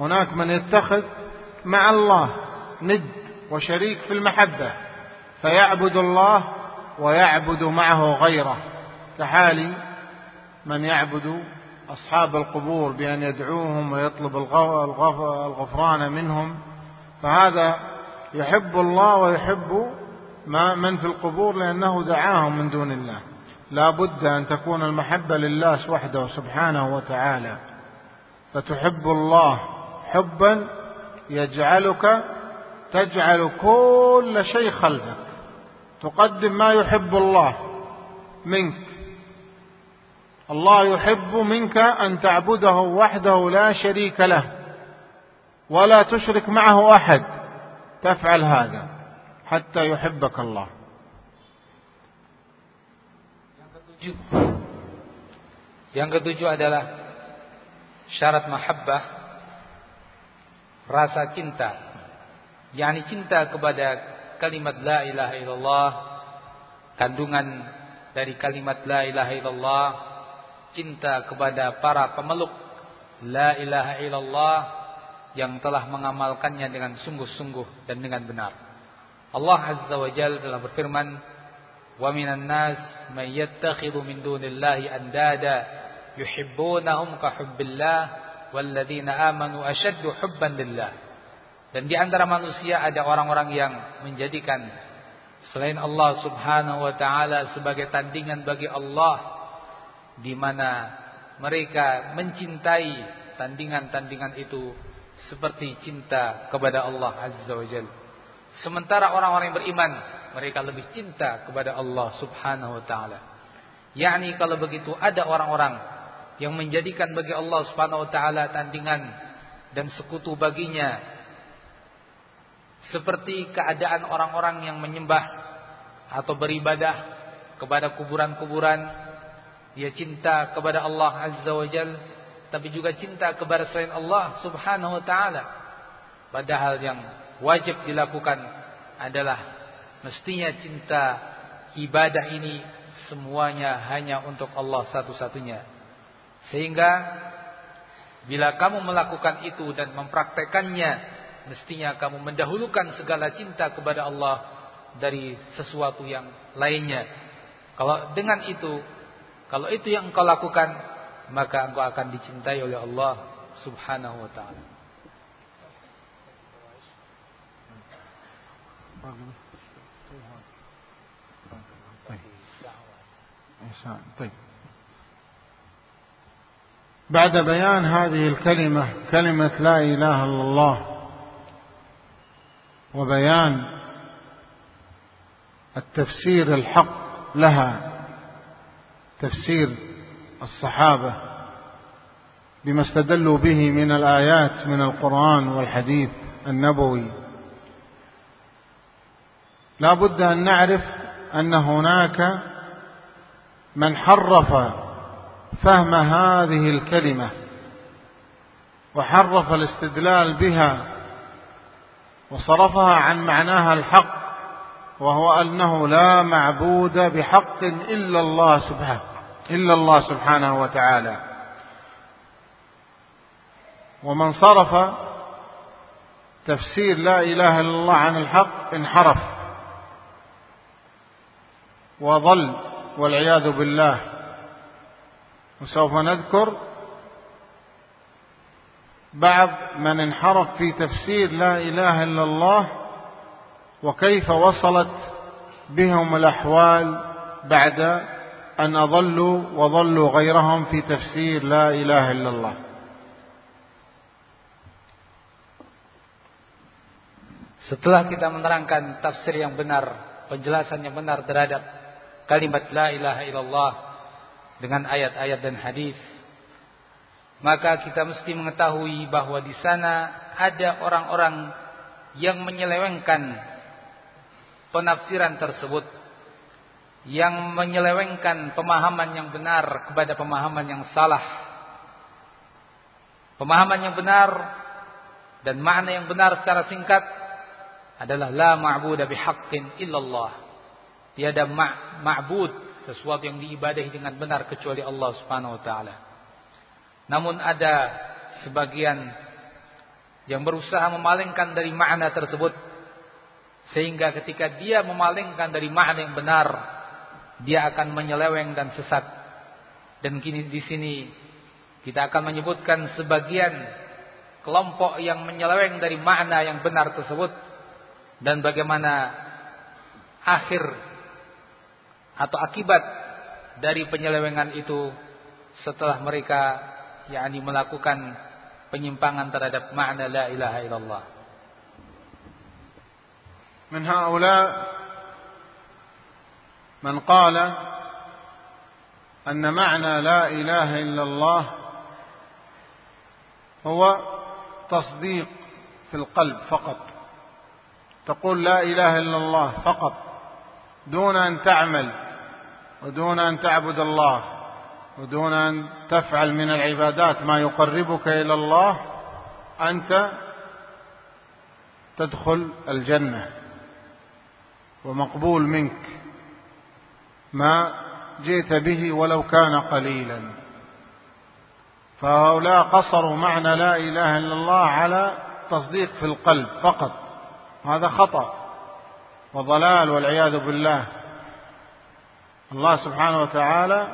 هناك من يتخذ مع الله ند وشريك في المحبة فيعبد الله ويعبد معه غيره. كحال من يعبد أصحاب القبور بأن يدعوهم ويطلب الغفران منهم فهذا يحب الله ويحب ما من في القبور لأنه دعاهم من دون الله. لا بد أن تكون المحبة لله وحده سبحانه وتعالى. فتحب الله حبا يجعلك تجعل كل شيء خلفك. تقدم ما يحب الله منك. الله يحب منك أن تعبده وحده لا شريك له. ولا تشرك معه أحد. تفعل هذا حتى يحبك الله Yang ketujuh adalah syarat mahabbah rasa cinta. yakni cinta kepada kalimat la ilaha illallah, kandungan dari kalimat la ilaha illallah, cinta kepada para pemeluk la ilaha illallah yang telah mengamalkannya dengan sungguh-sungguh dan dengan benar. Allah Azza wa Jalla telah berfirman, "Wa minan nas may yattakhidhu min dunillahi andada yuhibbunahum ka hubbillah walladzina amanu ashaddu hubban lillah. Dan di antara manusia ada orang-orang yang menjadikan selain Allah Subhanahu wa taala sebagai tandingan bagi Allah di mana mereka mencintai tandingan-tandingan itu seperti cinta kepada Allah Azza wa Jalla. Sementara orang-orang yang beriman mereka lebih cinta kepada Allah Subhanahu wa taala. yakni kalau begitu ada orang-orang yang menjadikan bagi Allah Subhanahu wa taala tandingan dan sekutu baginya seperti keadaan orang-orang yang menyembah atau beribadah kepada kuburan-kuburan dia cinta kepada Allah Azza wa Jal tapi juga cinta kepada selain Allah Subhanahu wa taala padahal yang wajib dilakukan adalah mestinya cinta ibadah ini semuanya hanya untuk Allah satu-satunya sehingga bila kamu melakukan itu dan mempraktekannya, mestinya kamu mendahulukan segala cinta kepada Allah dari sesuatu yang lainnya. Kalau dengan itu, kalau itu yang engkau lakukan, maka engkau akan dicintai oleh Allah Subhanahu wa taala. طيب بعد بيان هذه الكلمة كلمة لا إله إلا الله وبيان التفسير الحق لها تفسير الصحابة بما استدلوا به من الآيات من القرآن والحديث النبوي. لا بد أن نعرف أن هناك من حرف فهم هذه الكلمة وحرف الاستدلال بها وصرفها عن معناها الحق وهو أنه لا معبود بحق إلا الله سبحانه. إلا الله سبحانه وتعالى. ومن صرف تفسير لا إله إلا الله عن الحق انحرف. وضل والعياذ بالله. وسوف نذكر بعض من انحرف في تفسير لا إله إلا الله وكيف وصلت بهم الأحوال بعد أن أضلوا وضلوا غيرهم في تفسير لا إله إلا الله Setelah kita menerangkan tafsir yang benar, penjelasan yang benar terhadap kalimat la ilaha illallah dengan ayat-ayat dan hadis. maka kita mesti mengetahui bahwa di sana ada orang-orang yang menyelewengkan penafsiran tersebut yang menyelewengkan pemahaman yang benar kepada pemahaman yang salah. Pemahaman yang benar dan makna yang benar secara singkat adalah la ma'budu bihaqqin illallah. Tiada ma'bud sesuatu yang diibadahi dengan benar kecuali Allah Subhanahu wa taala. Namun ada sebagian yang berusaha memalingkan dari makna tersebut sehingga ketika dia memalingkan dari makna yang benar dia akan menyeleweng dan sesat. Dan kini di sini kita akan menyebutkan sebagian kelompok yang menyeleweng dari makna yang benar tersebut dan bagaimana akhir atau akibat dari penyelewengan itu setelah mereka yakni melakukan penyimpangan terhadap makna la ilaha illallah. من هؤلاء من قال أن معنى لا إله إلا الله هو تصديق في القلب فقط. تقول لا إله إلا الله فقط دون أن تعمل ودون أن تعبد الله ودون أن تفعل من العبادات ما يقربك إلى الله أنت تدخل الجنة ومقبول منك. ما جئت به ولو كان قليلا. فهؤلاء قصروا معنى لا إله إلا الله على تصديق في القلب فقط. هذا خطأ وضلال والعياذ بالله. الله سبحانه وتعالى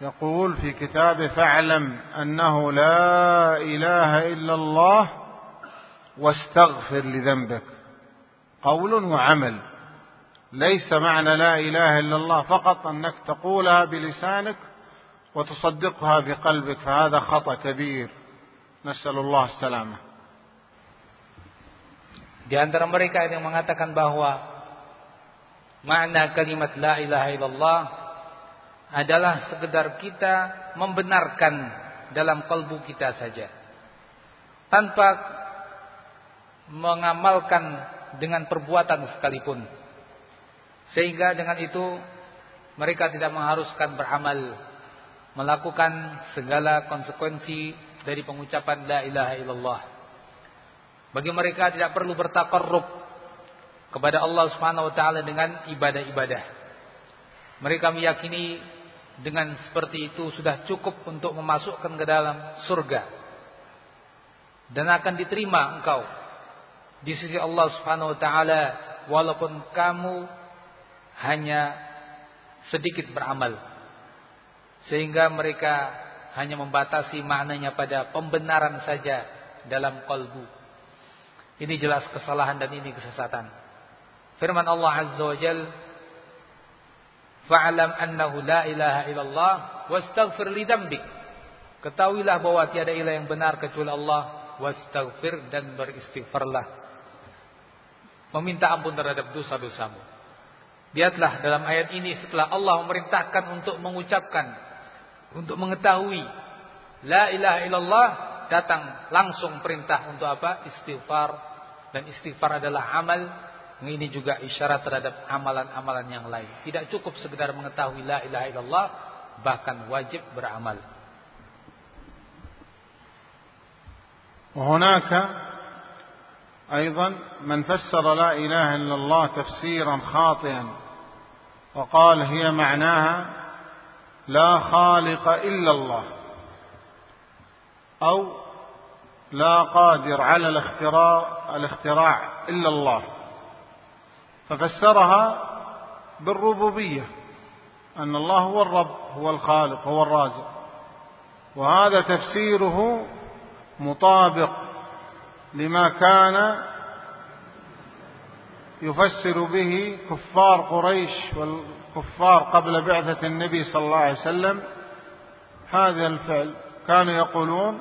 يقول في كتابه فاعلم أنه لا إله إلا الله واستغفر لذنبك. قول وعمل. ليس معنى لا إله إلا الله فقط أنك تقولها بلسانك وتصدقها بقلبك فهذا خطأ كبير نسأل الله السلامة Di antara mereka yang mengatakan bahwa makna kalimat la ilaha illallah adalah sekedar kita membenarkan dalam kalbu kita saja. Tanpa mengamalkan dengan perbuatan sekalipun. Sehingga dengan itu mereka tidak mengharuskan beramal. Melakukan segala konsekuensi dari pengucapan la ilaha illallah. Bagi mereka tidak perlu bertakarrub kepada Allah Subhanahu wa taala dengan ibadah-ibadah. Mereka meyakini dengan seperti itu sudah cukup untuk memasukkan ke dalam surga dan akan diterima engkau di sisi Allah Subhanahu wa taala walaupun kamu hanya sedikit beramal sehingga mereka hanya membatasi maknanya pada pembenaran saja dalam kalbu ini jelas kesalahan dan ini kesesatan firman Allah Azza wa Jalla Fa'lam annahu la ilaha illallah wastaghfir li dzambik. Ketahuilah bahwa tiada ilah yang benar kecuali Allah wastaghfir dan beristighfarlah. Meminta ampun terhadap dosa-dosamu. Lihatlah dalam ayat ini setelah Allah memerintahkan untuk mengucapkan untuk mengetahui la ilaha illallah datang langsung perintah untuk apa? Istighfar dan istighfar adalah amal ini juga isyarat terhadap amalan-amalan yang lain. Tidak cukup sekedar mengetahui la ilaha illallah, bahkan wajib beramal. وهناك أيضا من فسر لا إله إلا الله تفسيرا خاطئا وقال هي معناها لا خالق إلا الله أو لا قادر على الاختراع الاختراع إلا الله. ففسرها بالربوبية أن الله هو الرب هو الخالق هو الرازق. وهذا تفسيره مطابق لما كان يفسر به كفار قريش والكفار قبل بعثة النبي صلى الله عليه وسلم هذا الفعل. كانوا يقولون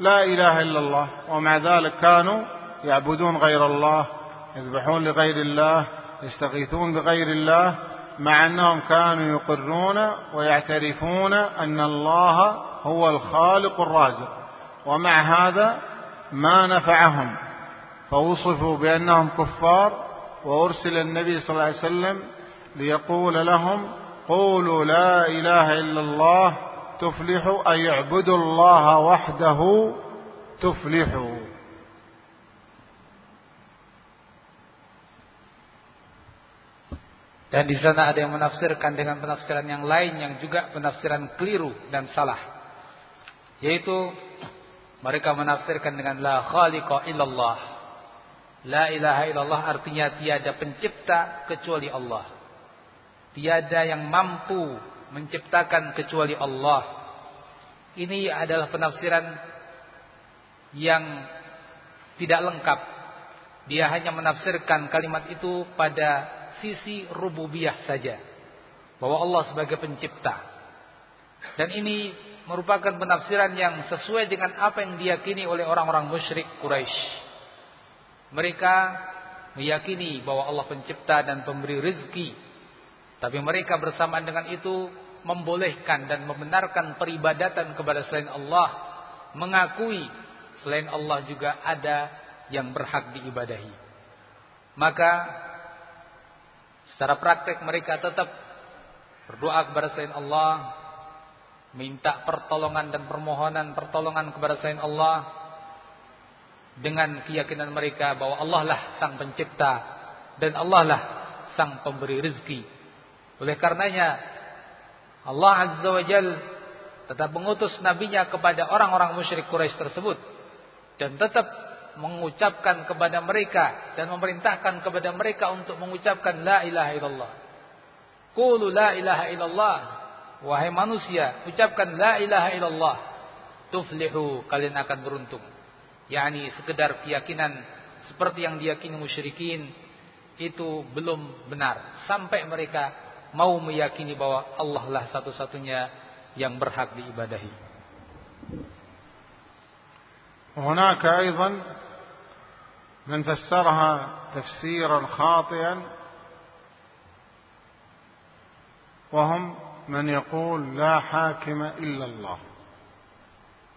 لا إله إلا الله ومع ذلك كانوا يعبدون غير الله يذبحون لغير الله يستغيثون بغير الله مع أنهم كانوا يقرون ويعترفون أن الله هو الخالق الرازق. ومع هذا ما نفعهم فوصفوا بأنهم كفار وأرسل النبي صلى الله عليه وسلم ليقول لهم قولوا لا إله إلا الله تفلحوا أي اعبدوا الله وحده تفلحوا Dan di sana ada yang menafsirkan dengan penafsiran yang lain yang juga penafsiran keliru dan salah. Yaitu mereka menafsirkan dengan la khaliqa illallah. La ilaha illallah artinya tiada pencipta kecuali Allah. Tiada yang mampu menciptakan kecuali Allah. Ini adalah penafsiran yang tidak lengkap. Dia hanya menafsirkan kalimat itu pada sisi rububiyah saja. Bahwa Allah sebagai pencipta. Dan ini merupakan penafsiran yang sesuai dengan apa yang diyakini oleh orang-orang musyrik Quraisy. Mereka meyakini bahwa Allah pencipta dan pemberi rezeki. Tapi mereka bersamaan dengan itu membolehkan dan membenarkan peribadatan kepada selain Allah. Mengakui selain Allah juga ada yang berhak diibadahi. Maka Secara praktek mereka tetap berdoa kepada selain Allah, minta pertolongan dan permohonan pertolongan kepada selain Allah dengan keyakinan mereka bahwa Allah lah sang pencipta dan Allah lah sang pemberi rezeki. Oleh karenanya Allah Azza wa Jal tetap mengutus nabinya kepada orang-orang musyrik Quraisy tersebut dan tetap mengucapkan kepada mereka dan memerintahkan kepada mereka untuk mengucapkan la ilaha illallah. Qulu la ilaha illallah. Wahai manusia, ucapkan la ilaha illallah. Tuflihu, kalian akan beruntung Yani sekedar keyakinan seperti yang diyakini musyrikin itu belum benar sampai mereka mau meyakini bahwa Allah lah satu-satunya yang berhak diibadahi. هناك أيضا من فسرها تفسيرا خاطئا وهم من يقول لا حاكم إلا الله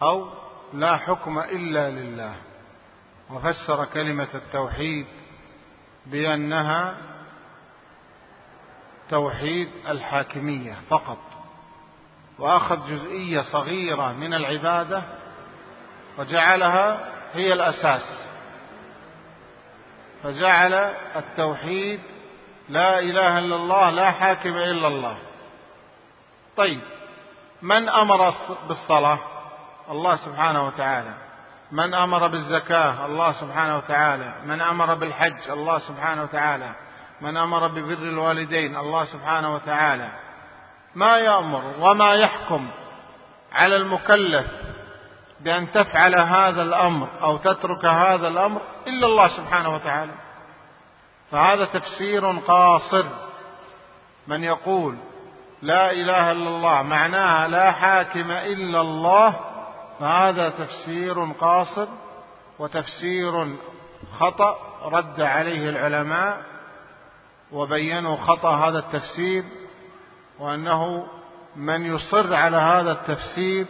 أو لا حكم إلا لله. وفسر كلمة التوحيد بأنها توحيد الحاكمية فقط وأخذ جزئية صغيرة من العبادة وجعلها هي الأساس. فجعل التوحيد لا إله إلا الله لا حاكم إلا الله. طيب من أمر بالصلاة؟ الله سبحانه وتعالى. من أمر بالزكاة الله سبحانه وتعالى. من أمر بالحج الله سبحانه وتعالى. من أمر ببر الوالدين الله سبحانه وتعالى. ما يأمر وما يحكم على المكلف بأن تفعل هذا الأمر أو تترك هذا الأمر إلا الله سبحانه وتعالى. فهذا تفسير قاصر. من يقول لا إله إلا الله معناها لا حاكم إلا الله فهذا تفسير قاصر وتفسير خطأ رد عليه العلماء وبينوا خطأ هذا التفسير وأنه من يصر على هذا التفسير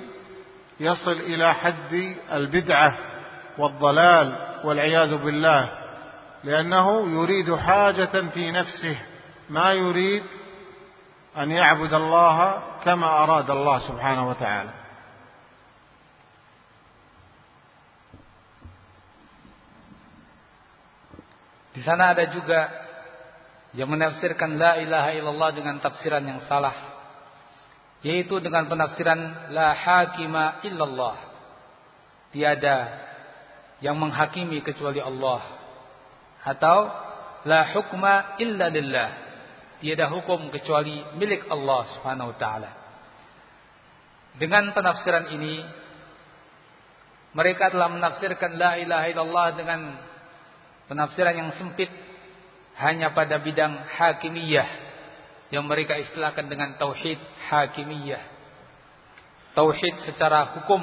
يصل إلى حد البدعة والضلال والعياذ بالله لأنه يريد حاجة في نفسه ما يريد أن يعبد الله كما أراد الله سبحانه وتعالى. Di sana ada juga yang menafsirkan la ilaha illallah dengan tafsiran yang salah yaitu dengan penafsiran la hakima illallah. Tiada yang menghakimi kecuali Allah. Atau la hukma illa lillah. Tiada hukum kecuali milik Allah Subhanahu wa taala. Dengan penafsiran ini mereka telah menafsirkan la ilaha illallah dengan penafsiran yang sempit hanya pada bidang hakimiyah yang mereka istilahkan dengan tauhid hakimiyah. Tauhid secara hukum,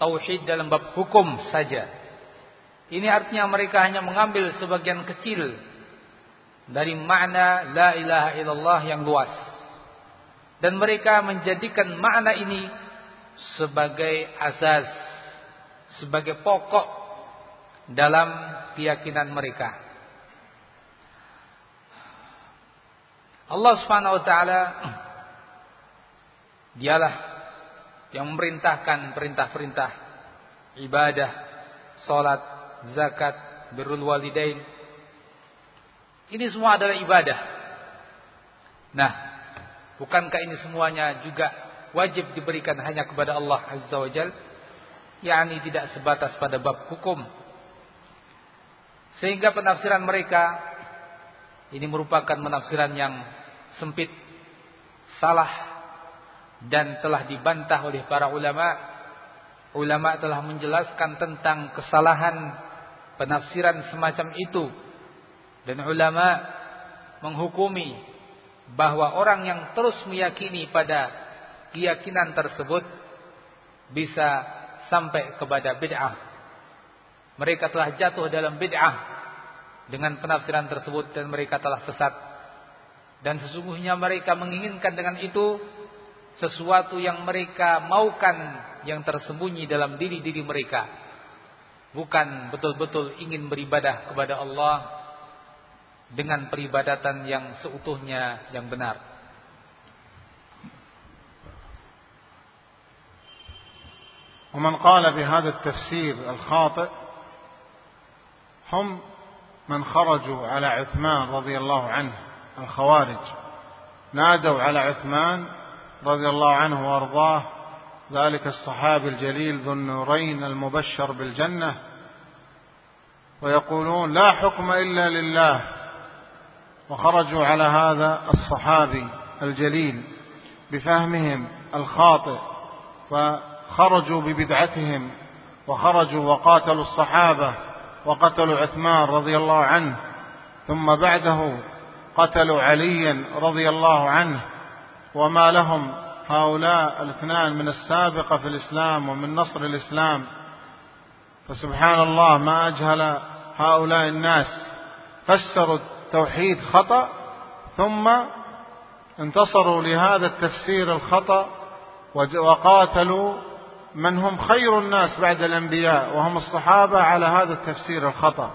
tauhid dalam bab hukum saja. Ini artinya mereka hanya mengambil sebagian kecil dari makna la ilaha illallah yang luas. Dan mereka menjadikan makna ini sebagai asas, sebagai pokok dalam keyakinan mereka. Allah Subhanahu wa taala dialah yang memerintahkan perintah-perintah ibadah, salat, zakat, birrul walidain. Ini semua adalah ibadah. Nah, bukankah ini semuanya juga wajib diberikan hanya kepada Allah Azza wa Jal? yakni tidak sebatas pada bab hukum. Sehingga penafsiran mereka ini merupakan penafsiran yang sempit, salah dan telah dibantah oleh para ulama. Ulama telah menjelaskan tentang kesalahan penafsiran semacam itu dan ulama menghukumi bahwa orang yang terus meyakini pada keyakinan tersebut bisa sampai kepada bid'ah. Mereka telah jatuh dalam bid'ah dengan penafsiran tersebut dan mereka telah sesat. Dan sesungguhnya mereka menginginkan dengan itu sesuatu yang mereka maukan yang tersembunyi dalam diri-diri mereka. Bukan betul-betul ingin beribadah kepada Allah dengan peribadatan yang seutuhnya yang benar. ومن قال بهذا التفسير الخاطئ هم من خرجوا على عثمان رضي الله عنه الخوارج. نادوا على عثمان رضي الله عنه وأرضاه. ذلك الصحابي الجليل ذو النورين المبشر بالجنة. ويقولون لا حكم إلا لله. وخرجوا على هذا الصحابي الجليل بفهمهم الخاطئ خرجوا ببدعتهم وخرجوا وقاتلوا الصحابة. وقتلوا عثمان رضي الله عنه ثم بعده قتلوا عليا رضي الله عنه. وما لهم هؤلاء الاثنان من السابقة في الإسلام ومن نصر الإسلام. فسبحان الله ما أجهل هؤلاء الناس. فسروا التوحيد خطأ ثم انتصروا لهذا التفسير الخطأ وقاتلوا من هم خير الناس بعد الأنبياء وهم الصحابة على هذا التفسير الخطأ.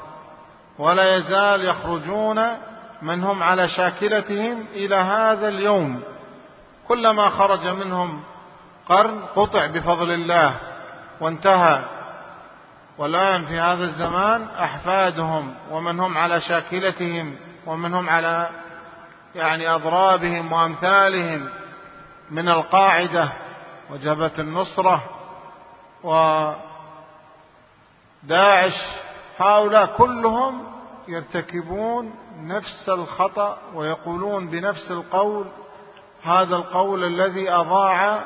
ولا يزال يخرجون من هم على شاكلتهم إلى هذا اليوم. كلما خرج منهم قرن قطع بفضل الله وانتهى. والآن في هذا الزمان أحفادهم ومن هم على شاكلتهم ومن هم على يعني أضرابهم وأمثالهم من القاعدة وجبة النصرة وداعش هؤلاء كلهم يرتكبون نفس الخطأ ويقولون بنفس القول هذا القول الذي أضاع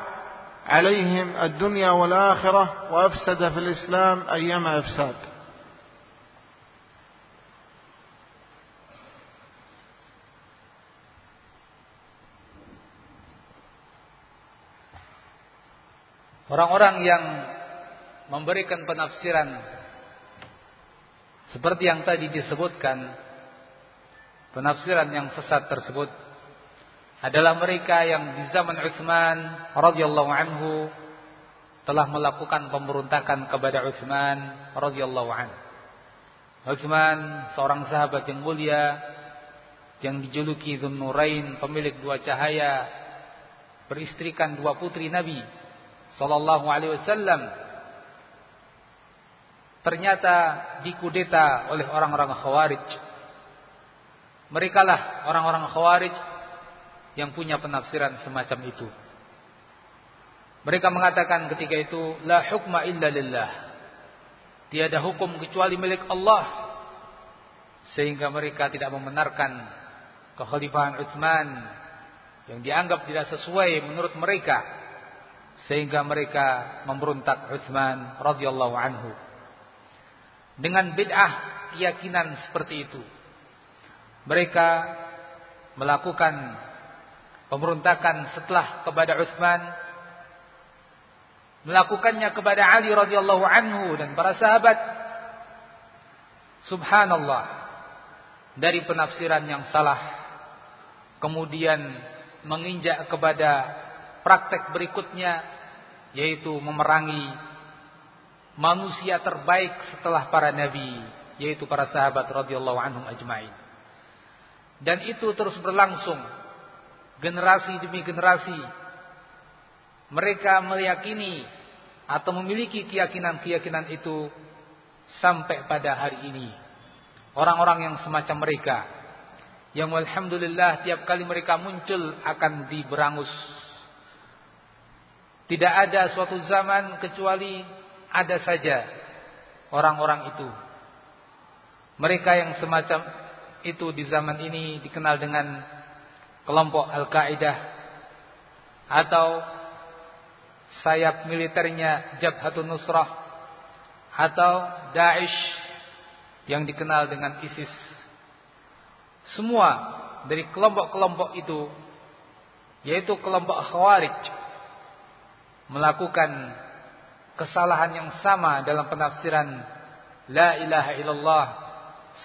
عليهم الدنيا والآخرة وأفسد في الإسلام أيما إفساد. Orang-orang yang memberikan penafsiran seperti yang tadi disebutkan penafsiran yang sesat tersebut adalah mereka yang di zaman Utsman radhiyallahu anhu telah melakukan pemberontakan kepada Utsman radhiyallahu anhu. Utsman seorang sahabat yang mulia yang dijuluki Nurain pemilik dua cahaya beristrikan dua putri Nabi sallallahu alaihi wasallam ternyata dikudeta oleh orang-orang Khawarij. Mereka lah orang-orang Khawarij yang punya penafsiran semacam itu. Mereka mengatakan ketika itu la hukma illa lillah. Tiada hukum kecuali milik Allah. Sehingga mereka tidak membenarkan kekhalifahan Utsman yang dianggap tidak sesuai menurut mereka sehingga mereka memberontak Utsman radhiyallahu anhu. Dengan bid'ah keyakinan seperti itu. Mereka melakukan pemberontakan setelah kepada Utsman melakukannya kepada Ali radhiyallahu anhu dan para sahabat. Subhanallah. Dari penafsiran yang salah kemudian menginjak kepada praktek berikutnya yaitu memerangi manusia terbaik setelah para nabi yaitu para sahabat radhiyallahu anhum ajmain. Dan itu terus berlangsung generasi demi generasi. Mereka meyakini atau memiliki keyakinan-keyakinan itu sampai pada hari ini. Orang-orang yang semacam mereka yang alhamdulillah tiap kali mereka muncul akan diberangus. Tidak ada suatu zaman kecuali ada saja orang-orang itu. Mereka yang semacam itu di zaman ini dikenal dengan kelompok Al-Qaeda atau sayap militernya Jabhatun Nusrah atau Daesh yang dikenal dengan ISIS. Semua dari kelompok-kelompok itu yaitu kelompok Khawarij melakukan kesalahan yang sama dalam penafsiran la ilaha illallah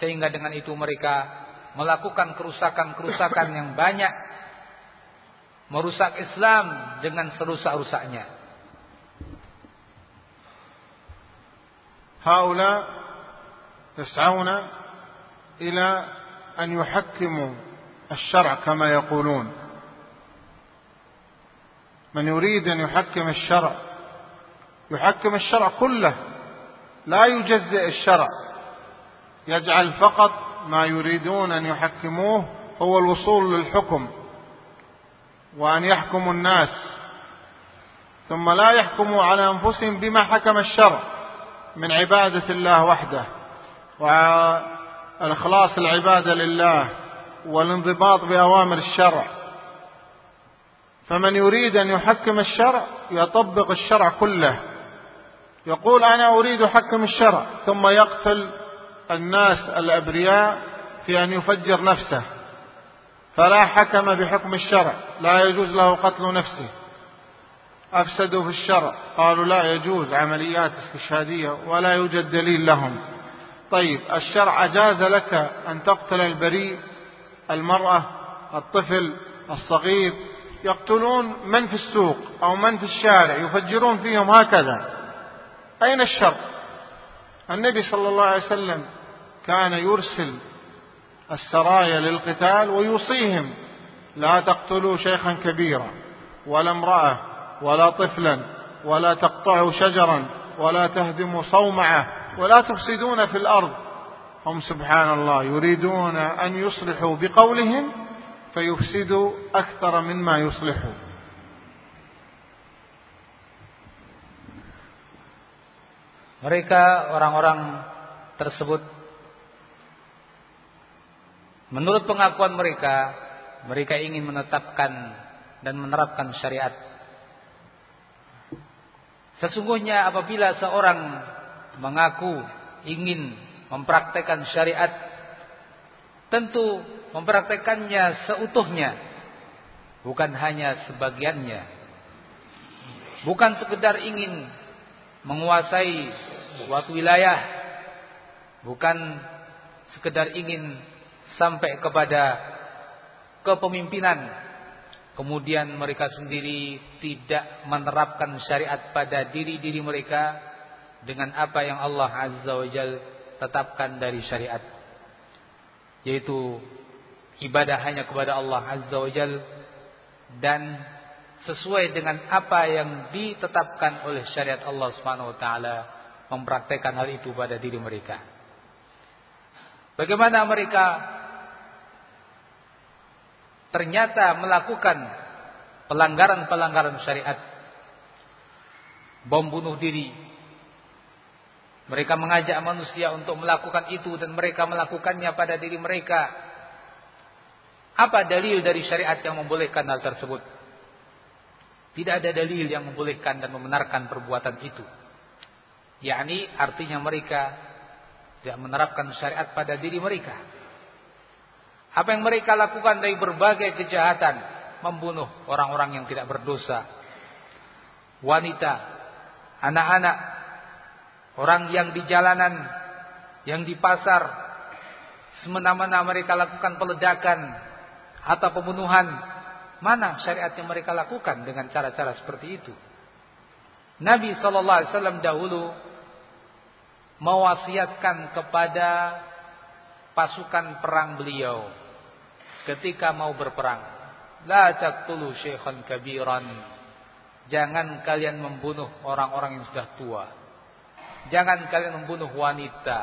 sehingga dengan itu mereka melakukan kerusakan-kerusakan yang banyak merusak Islam dengan serusak-rusaknya هؤلاء يسعون إلى أن يحكموا الشرع كما يقولون من يريد أن يحكم الشرع يحكم الشرع كله. لا يجزئ الشرع. يجعل فقط ما يريدون أن يحكموه هو الوصول للحكم وأن يحكموا الناس. ثم لا يحكموا على أنفسهم بما حكم الشرع من عبادة الله وحده والإخلاص العبادة لله والانضباط بأوامر الشرع. فمن يريد أن يحكم الشرع يطبق الشرع كله. يقول أنا أريد حكم الشرع ثم يقتل الناس الأبرياء في أن يفجر نفسه. فلا حكم بحكم الشرع لا يجوز له قتل نفسه. أفسدوا في الشرع قالوا لا يجوز عمليات استشهادية ولا يوجد دليل لهم. طيب الشرع أجاز لك أن تقتل البريء المرأة الطفل الصغير يقتلون من في السوق أو من في الشارع يفجرون فيهم هكذا. أين الشر؟ النبي صلى الله عليه وسلم كان يرسل السرايا للقتال ويوصيهم لا تقتلوا شيخا كبيرا ولا امرأة ولا طفلا ولا تقطعوا شجرا ولا تهدموا صومعة ولا تفسدون في الأرض. هم سبحان الله يريدون أن يصلحوا بقولهم فيفسدوا أكثر مما يصلحوا Mereka orang-orang tersebut menurut pengakuan mereka mereka ingin menetapkan dan menerapkan syariat. Sesungguhnya apabila seorang mengaku ingin mempraktekkan syariat tentu mempraktekannya seutuhnya bukan hanya sebagiannya bukan sekedar ingin menguasai suatu wilayah bukan sekedar ingin sampai kepada kepemimpinan. Kemudian mereka sendiri tidak menerapkan syariat pada diri-diri mereka dengan apa yang Allah Azza wa Jal tetapkan dari syariat yaitu ibadah hanya kepada Allah Azza wa Jal dan sesuai dengan apa yang ditetapkan oleh syariat Allah Subhanahu wa taala mempraktekkan hal itu pada diri mereka. Bagaimana mereka ternyata melakukan pelanggaran-pelanggaran syariat? Bom bunuh diri. Mereka mengajak manusia untuk melakukan itu dan mereka melakukannya pada diri mereka. Apa dalil dari syariat yang membolehkan hal tersebut tidak ada dalil yang membolehkan dan membenarkan perbuatan itu. yakni artinya mereka tidak menerapkan syariat pada diri mereka. Apa yang mereka lakukan dari berbagai kejahatan, membunuh orang-orang yang tidak berdosa, wanita, anak-anak, orang yang di jalanan, yang di pasar, semena-mena mereka lakukan peledakan atau pembunuhan Mana syariat yang mereka lakukan dengan cara-cara seperti itu? Nabi sallallahu alaihi wasallam dahulu mewasiatkan kepada pasukan perang beliau ketika mau berperang. La taqtulu syaikhan kabiran. Jangan kalian membunuh orang-orang yang sudah tua. Jangan kalian membunuh wanita.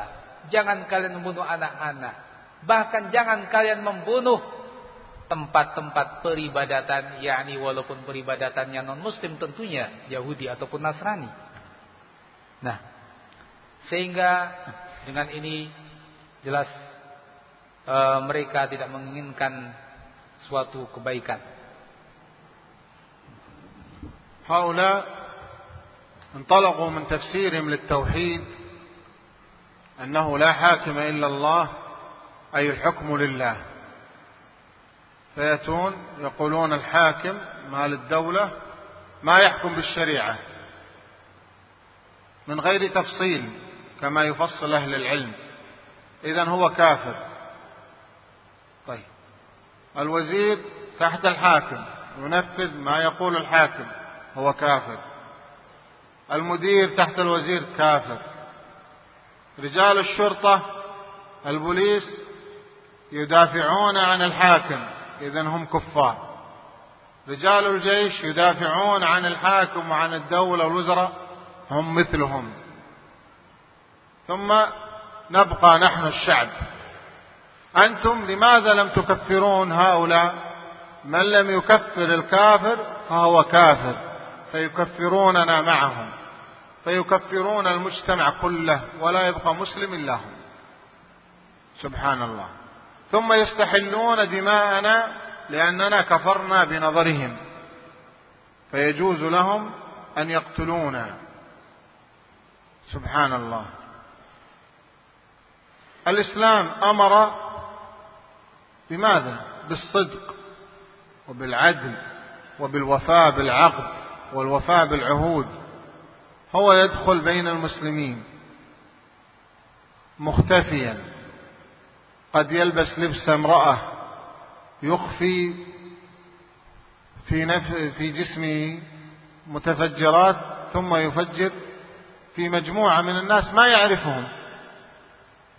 Jangan kalian membunuh anak-anak. Bahkan jangan kalian membunuh tempat-tempat peribadatan yakni walaupun peribadatannya non muslim tentunya Yahudi ataupun Nasrani. Nah, sehingga dengan ini jelas e, mereka tidak menginginkan suatu kebaikan. هؤلاء انطلقوا من تفسيرهم للتوحيد أنه لا حاكم إلا الله أي الحكم لله فيأتون يقولون الحاكم مال الدولة ما يحكم بالشريعة من غير تفصيل كما يفصل أهل العلم. إذا هو كافر. طيب. الوزير تحت الحاكم ينفذ ما يقول الحاكم هو كافر. المدير تحت الوزير كافر. رجال الشرطة البوليس يدافعون عن الحاكم. إذا هم كفار. رجال الجيش يدافعون عن الحاكم وعن الدولة والوزراء هم مثلهم. ثم نبقى نحن الشعب. أنتم لماذا لم تكفرون هؤلاء؟ من لم يكفر الكافر فهو كافر فيكفروننا معهم فيكفرون المجتمع كله ولا يبقى مسلم إلا هم. سبحان الله. ثم يستحلون دماءنا لأننا كفرنا بنظرهم. فيجوز لهم أن يقتلونا. سبحان الله. الإسلام أمر بماذا؟ بالصدق وبالعدل وبالوفاء بالعقد والوفاء بالعهود. هو يدخل بين المسلمين مختفيا. قد يلبس لبس امرأة يخفي في نف في جسمه متفجرات ثم يفجر في مجموعة من الناس ما يعرفهم.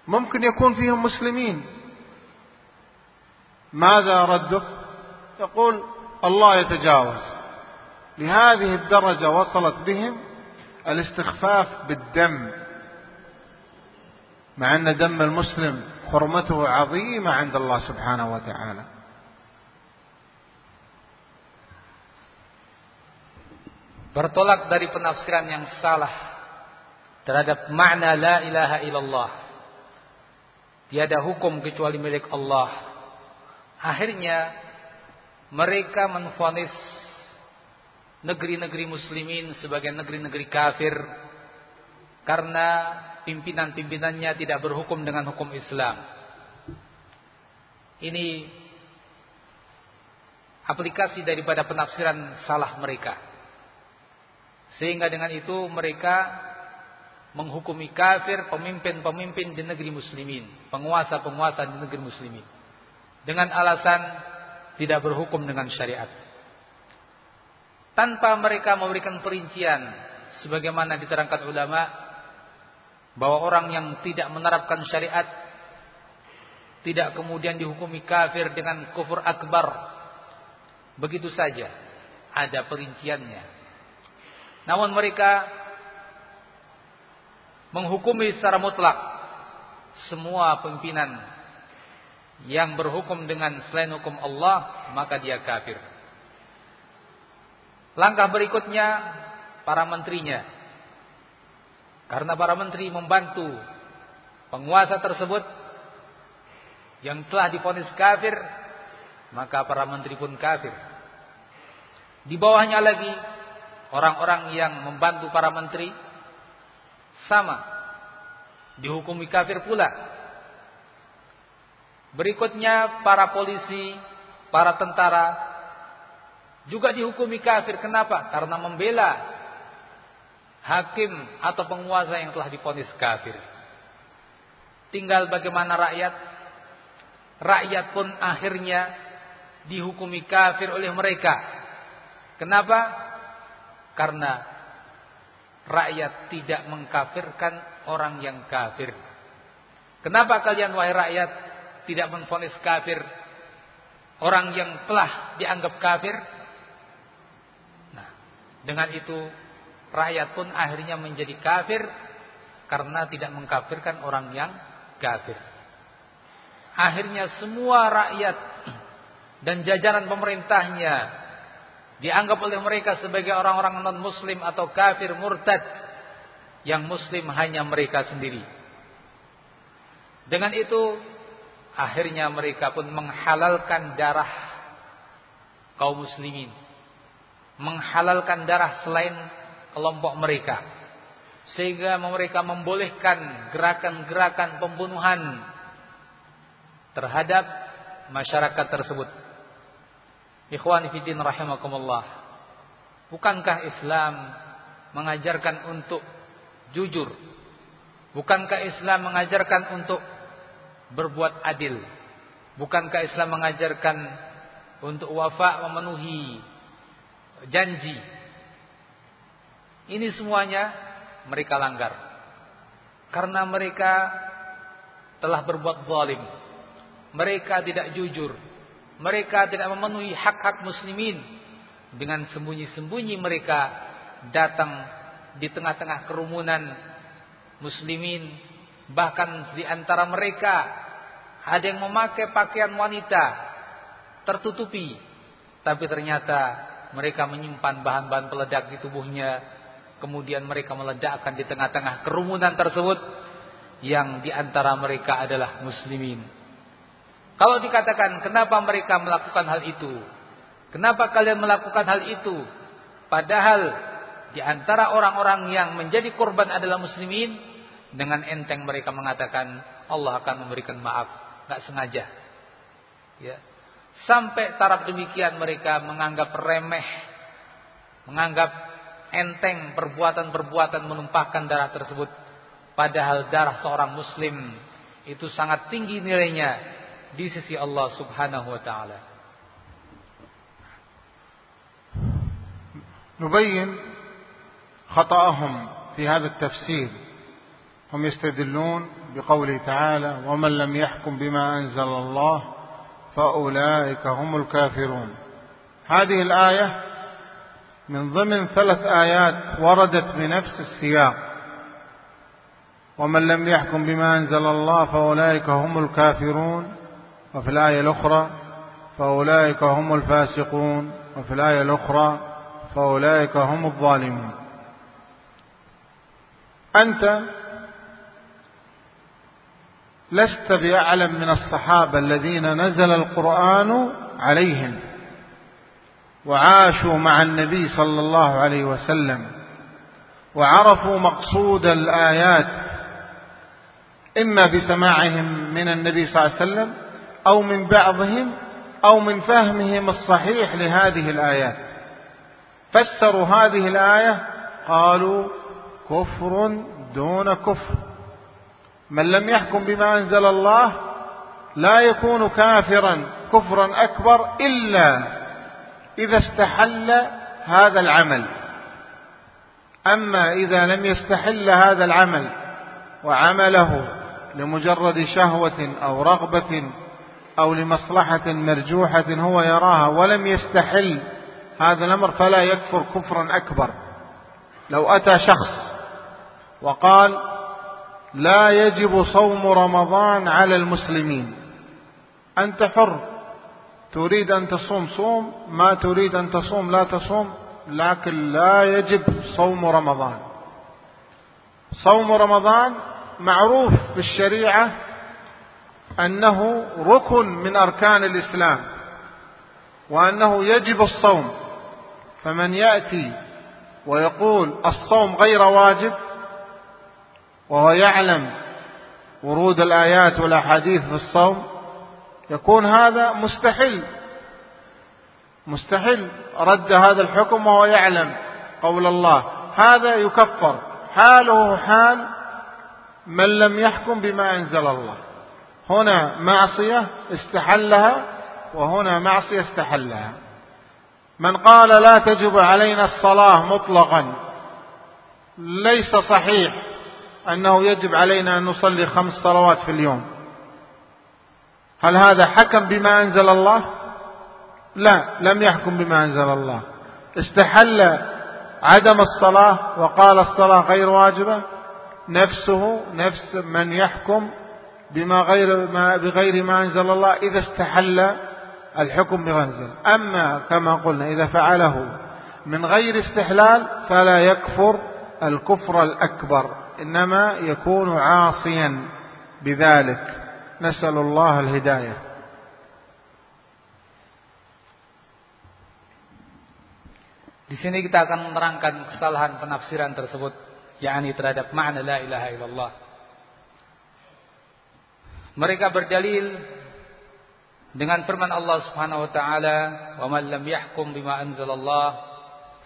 ممكن يكون فيهم مسلمين. ماذا رده؟ يقول الله يتجاوز. لهذه الدرجة وصلت بهم الاستخفاف بالدم مع أن دم المسلم حرمته عظيمة عند الله سبحانه وتعالى bertolak dari penafsiran yang salah terhadap makna la ilaha illallah. Tiada hukum kecuali milik Allah. Akhirnya mereka menfonis negeri-negeri muslimin sebagai negeri-negeri kafir karena pimpinan-pimpinannya tidak berhukum dengan hukum Islam. Ini aplikasi daripada penafsiran salah mereka. Sehingga dengan itu mereka menghukumi kafir pemimpin-pemimpin di negeri muslimin, penguasa-penguasa di negeri muslimin. Dengan alasan tidak berhukum dengan syariat. Tanpa mereka memberikan perincian sebagaimana diterangkan ulama bahwa orang yang tidak menerapkan syariat tidak kemudian dihukumi kafir dengan kufur akbar begitu saja ada perinciannya. Namun mereka menghukumi secara mutlak semua pimpinan yang berhukum dengan selain hukum Allah maka dia kafir. Langkah berikutnya para menterinya karena para menteri membantu penguasa tersebut yang telah diponis kafir, maka para menteri pun kafir. Di bawahnya lagi orang-orang yang membantu para menteri sama dihukumi kafir pula. Berikutnya para polisi, para tentara juga dihukumi kafir. Kenapa? Karena membela hakim atau penguasa yang telah diponis kafir. Tinggal bagaimana rakyat. Rakyat pun akhirnya dihukumi kafir oleh mereka. Kenapa? Karena rakyat tidak mengkafirkan orang yang kafir. Kenapa kalian wahai rakyat tidak menfonis kafir orang yang telah dianggap kafir? Nah, dengan itu rakyat pun akhirnya menjadi kafir karena tidak mengkafirkan orang yang kafir. Akhirnya semua rakyat dan jajaran pemerintahnya dianggap oleh mereka sebagai orang-orang non-muslim atau kafir murtad yang muslim hanya mereka sendiri. Dengan itu akhirnya mereka pun menghalalkan darah kaum muslimin. Menghalalkan darah selain kelompok mereka. Sehingga mereka membolehkan gerakan-gerakan pembunuhan terhadap masyarakat tersebut. Ikhwan rahimakumullah. Bukankah Islam mengajarkan untuk jujur? Bukankah Islam mengajarkan untuk berbuat adil? Bukankah Islam mengajarkan untuk wafa memenuhi janji? Ini semuanya mereka langgar. Karena mereka telah berbuat zalim. Mereka tidak jujur. Mereka tidak memenuhi hak-hak muslimin. Dengan sembunyi-sembunyi mereka datang di tengah-tengah kerumunan muslimin. Bahkan di antara mereka ada yang memakai pakaian wanita tertutupi. Tapi ternyata mereka menyimpan bahan-bahan peledak di tubuhnya kemudian mereka meledakkan di tengah-tengah kerumunan tersebut yang di antara mereka adalah muslimin kalau dikatakan kenapa mereka melakukan hal itu? Kenapa kalian melakukan hal itu? Padahal di antara orang-orang yang menjadi korban adalah muslimin dengan enteng mereka mengatakan Allah akan memberikan maaf, nggak sengaja. Ya. Sampai taraf demikian mereka menganggap remeh, menganggap enteng perbuatan-perbuatan menumpahkan darah tersebut. Padahal darah seorang muslim itu sangat tinggi nilainya di sisi Allah Subhanahu wa taala. نبين خطأهم في هذا التفسير هم يستدلون بقوله تعالى ومن لم يحكم بما أنزل الله فأولئك هم الكافرون هذه الآية من ضمن ثلاث آيات وردت بنفس السياق. ومن لم يحكم بما أنزل الله فأولئك هم الكافرون. وفي الآية الأخرى فأولئك هم الفاسقون. وفي الآية الأخرى فأولئك هم الظالمون. أنت لست بأعلم من الصحابة الذين نزل القرآن عليهم. وعاشوا مع النبي صلى الله عليه وسلم وعرفوا مقصود الآيات إما بسماعهم من النبي صلى الله عليه وسلم أو من بعضهم أو من فهمهم الصحيح لهذه الآيات. فسروا هذه الآية قالوا كفر دون كفر. من لم يحكم بما أنزل الله لا يكون كافرا كفرا أكبر إلا إذا استحل هذا العمل. أما إذا لم يستحل هذا العمل وعمله لمجرد شهوة أو رغبة أو لمصلحة مرجوحة هو يراها ولم يستحل هذا الأمر فلا يكفر كفرا أكبر. لو أتى شخص وقال لا يجب صوم رمضان على المسلمين أنت حر. تريد أن تصوم صوم. ما تريد أن تصوم لا تصوم. لكن لا يجب صوم رمضان. صوم رمضان معروف في الشريعة أنه ركن من أركان الإسلام وأنه يجب الصوم. فمن يأتي ويقول الصوم غير واجب وهو يعلم ورود الآيات والأحاديث في الصوم يكون هذا مستحيل. مستحيل رد هذا الحكم وهو يعلم قول الله. هذا يكفر. حاله حال من لم يحكم بما أنزل الله. هنا معصية استحلها وهنا معصية استحلها. من قال لا تجب علينا الصلاة مطلقا ليس صحيح أنه يجب علينا أن نصلي خمس صلوات في اليوم. هل هذا حكم بما أنزل الله؟ لا لم يحكم بما أنزل الله. استحل عدم الصلاة وقال الصلاة غير واجبة؟ نفسه نفس من يحكم بما غير ما بغير ما أنزل الله إذا استحل الحكم بغير أما كما قلنا إذا فعله من غير استحلال فلا يكفر الكفر الأكبر إنما يكون عاصيا بذلك. نسأل الله الهداية Di sini kita akan menerangkan kesalahan penafsiran tersebut, yakni terhadap makna la ilaha illallah. Mereka berdalil dengan firman Allah Subhanahu wa taala, "Wa man lam yahkum bima anzalallah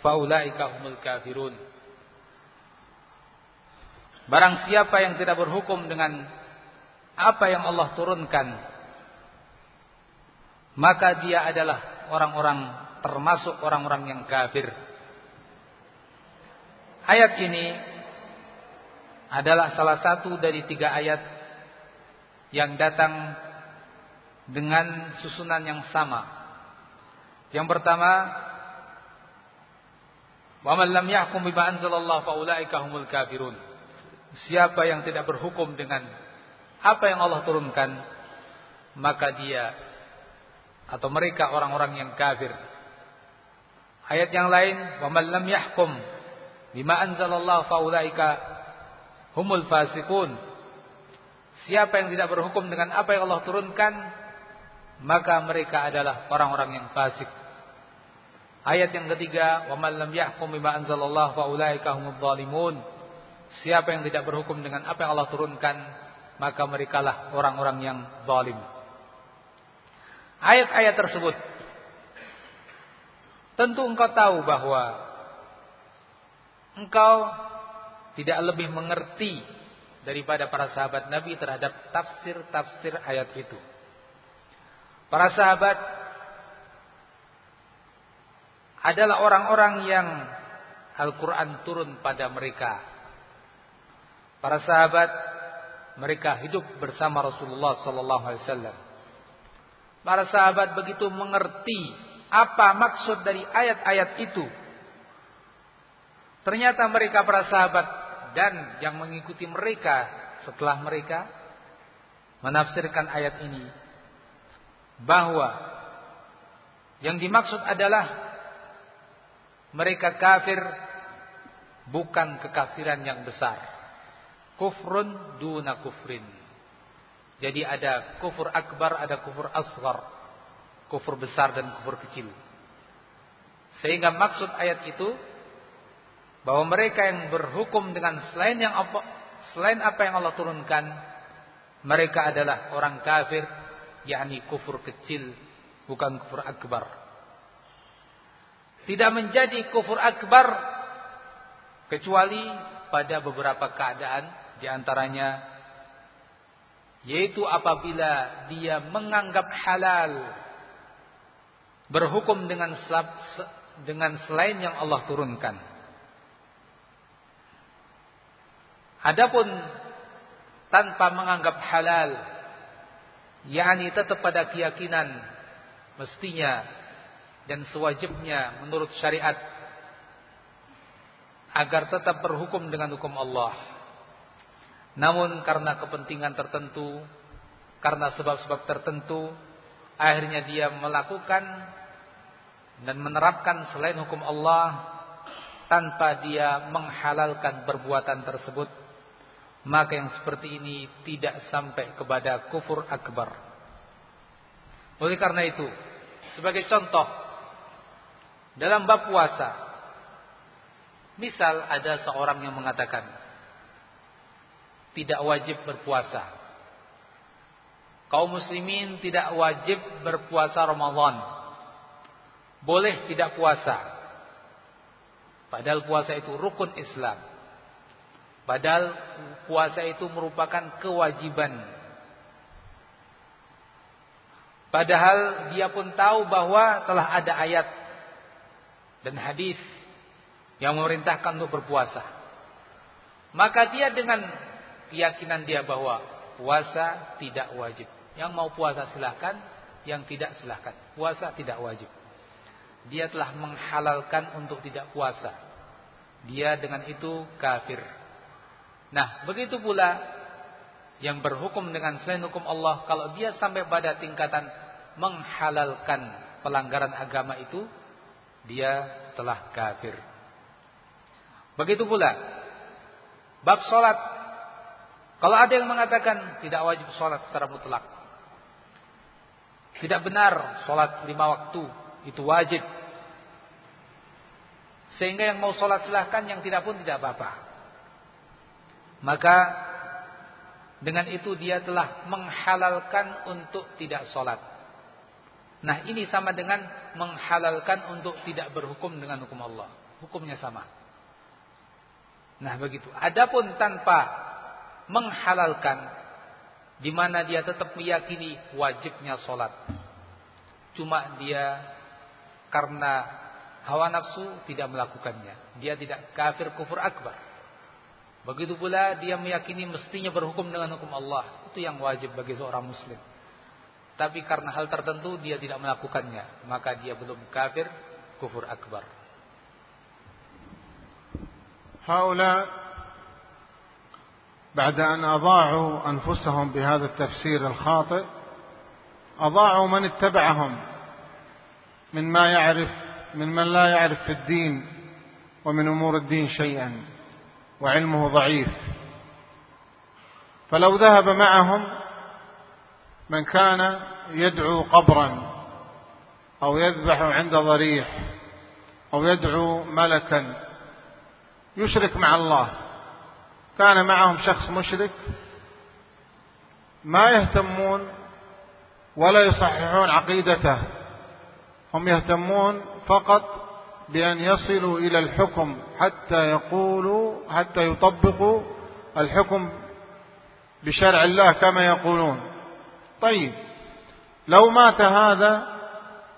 fa ulaika humul kafirun." Barang siapa yang tidak berhukum dengan apa yang Allah turunkan, maka dia adalah orang-orang termasuk orang-orang yang kafir. Ayat ini adalah salah satu dari tiga ayat yang datang dengan susunan yang sama. Yang pertama, "Wa man lam yahkum bima anzalallahu fa ulaika humul kafirun." Siapa yang tidak berhukum dengan apa yang Allah turunkan, maka dia atau mereka orang-orang yang kafir. Ayat yang lain, "Wa man lam yahkum bima anzalallahu faulaika humul fasiqun." Siapa yang tidak berhukum dengan apa yang Allah turunkan, maka mereka adalah orang-orang yang fasik. Ayat yang ketiga, "Wa man lam yahkum bima anzalallahu faulaika humudz zalimun." Siapa yang tidak berhukum dengan apa yang Allah turunkan, maka merekalah orang-orang yang zalim. Ayat-ayat tersebut Tentu engkau tahu bahwa engkau tidak lebih mengerti daripada para sahabat Nabi terhadap tafsir-tafsir ayat itu. Para sahabat adalah orang-orang yang Al-Quran turun pada mereka. Para sahabat mereka hidup bersama Rasulullah Sallallahu Alaihi Wasallam. Para sahabat begitu mengerti apa maksud dari ayat-ayat itu. Ternyata mereka para sahabat dan yang mengikuti mereka setelah mereka menafsirkan ayat ini bahwa yang dimaksud adalah mereka kafir bukan kekafiran yang besar. Kufrun duna kufrin. Jadi ada kufur akbar, ada kufur asghar kufur besar dan kufur kecil. Sehingga maksud ayat itu bahwa mereka yang berhukum dengan selain yang apa, selain apa yang Allah turunkan, mereka adalah orang kafir, yakni kufur kecil, bukan kufur akbar. Tidak menjadi kufur akbar kecuali pada beberapa keadaan di antaranya yaitu apabila dia menganggap halal berhukum dengan dengan selain yang Allah turunkan. Adapun tanpa menganggap halal, yakni tetap pada keyakinan mestinya dan sewajibnya menurut syariat agar tetap berhukum dengan hukum Allah. Namun karena kepentingan tertentu, karena sebab-sebab tertentu, akhirnya dia melakukan dan menerapkan selain hukum Allah tanpa dia menghalalkan perbuatan tersebut maka yang seperti ini tidak sampai kepada kufur akbar. Oleh karena itu sebagai contoh dalam bab puasa misal ada seorang yang mengatakan tidak wajib berpuasa kaum muslimin tidak wajib berpuasa Ramadan boleh tidak puasa. Padahal puasa itu rukun Islam. Padahal puasa itu merupakan kewajiban. Padahal dia pun tahu bahwa telah ada ayat dan hadis yang memerintahkan untuk berpuasa. Maka dia dengan keyakinan dia bahwa puasa tidak wajib. Yang mau puasa silahkan, yang tidak silahkan. Puasa tidak wajib. Dia telah menghalalkan untuk tidak puasa. Dia dengan itu kafir. Nah, begitu pula yang berhukum dengan selain hukum Allah, kalau dia sampai pada tingkatan menghalalkan pelanggaran agama itu, dia telah kafir. Begitu pula bab salat. Kalau ada yang mengatakan tidak wajib salat secara mutlak. Tidak benar salat lima waktu itu wajib. Sehingga yang mau salat silahkan, yang tidak pun tidak apa-apa. Maka dengan itu dia telah menghalalkan untuk tidak salat. Nah ini sama dengan menghalalkan untuk tidak berhukum dengan hukum Allah. Hukumnya sama. Nah begitu. Adapun tanpa menghalalkan di mana dia tetap meyakini wajibnya sholat. Cuma dia karena hawa nafsu tidak melakukannya. Dia tidak kafir kufur akbar. Begitu pula dia meyakini mestinya berhukum dengan hukum Allah. Itu yang wajib bagi seorang muslim. Tapi karena hal tertentu dia tidak melakukannya. Maka dia belum kafir kufur akbar. Haula بعد أن أضاعوا أنفسهم بهذا التفسير الخاطئ أضاعوا من اتبعهم من ما يعرف من من لا يعرف في الدين ومن أمور الدين شيئا وعلمه ضعيف. فلو ذهب معهم من كان يدعو قبرا أو يذبح عند ضريح أو يدعو ملكا يشرك مع الله. كان معهم شخص مشرك ما يهتمون ولا يصححون عقيدته. هم يهتمون فقط بأن يصلوا إلى الحكم حتى يقولوا حتى يطبقوا الحكم بشرع الله كما يقولون. طيب لو مات هذا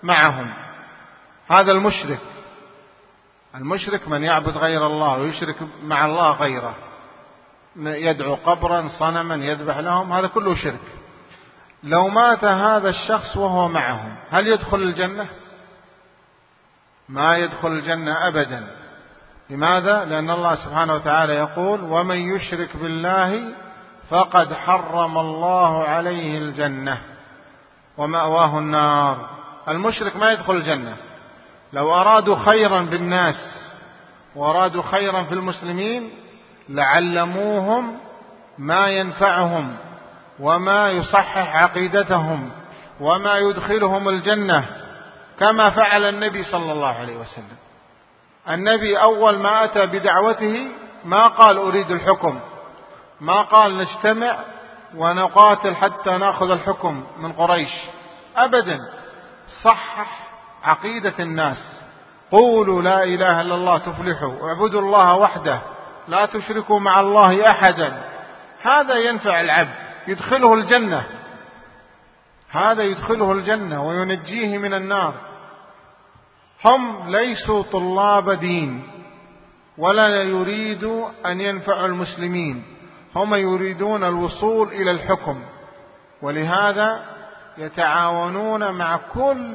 معهم هذا المشرك المشرك من يعبد غير الله ويشرك مع الله غيره يدعو قبرا صنما يذبح لهم هذا كله شرك. لو مات هذا الشخص وهو معهم هل يدخل الجنة؟ ما يدخل الجنة أبدا. لماذا؟ لأن الله سبحانه وتعالى يقول ومن يشرك بالله فقد حرم الله عليه الجنة ومأواه النار. المشرك ما يدخل الجنة. لو أرادوا خيرا بالناس وأرادوا خيرا في المسلمين لعلموهم ما ينفعهم وما يصحح عقيدتهم وما يدخلهم الجنة كما فعل النبي صلى الله عليه وسلم. النبي أول ما أتى بدعوته ما قال أريد الحكم ما قال نجتمع ونقاتل حتى نأخذ الحكم من قريش. أبدا صحح عقيدة الناس. قولوا لا إله إلا الله تفلحوا اعبدوا الله وحده. لا تشركوا مع الله أحدا. هذا ينفع العبد يدخله الجنة. هذا يدخله الجنة وينجيه من النار. هم ليسوا طلاب دين ولا يريدوا أن ينفعوا المسلمين. هم يريدون الوصول إلى الحكم ولهذا يتعاونون مع كل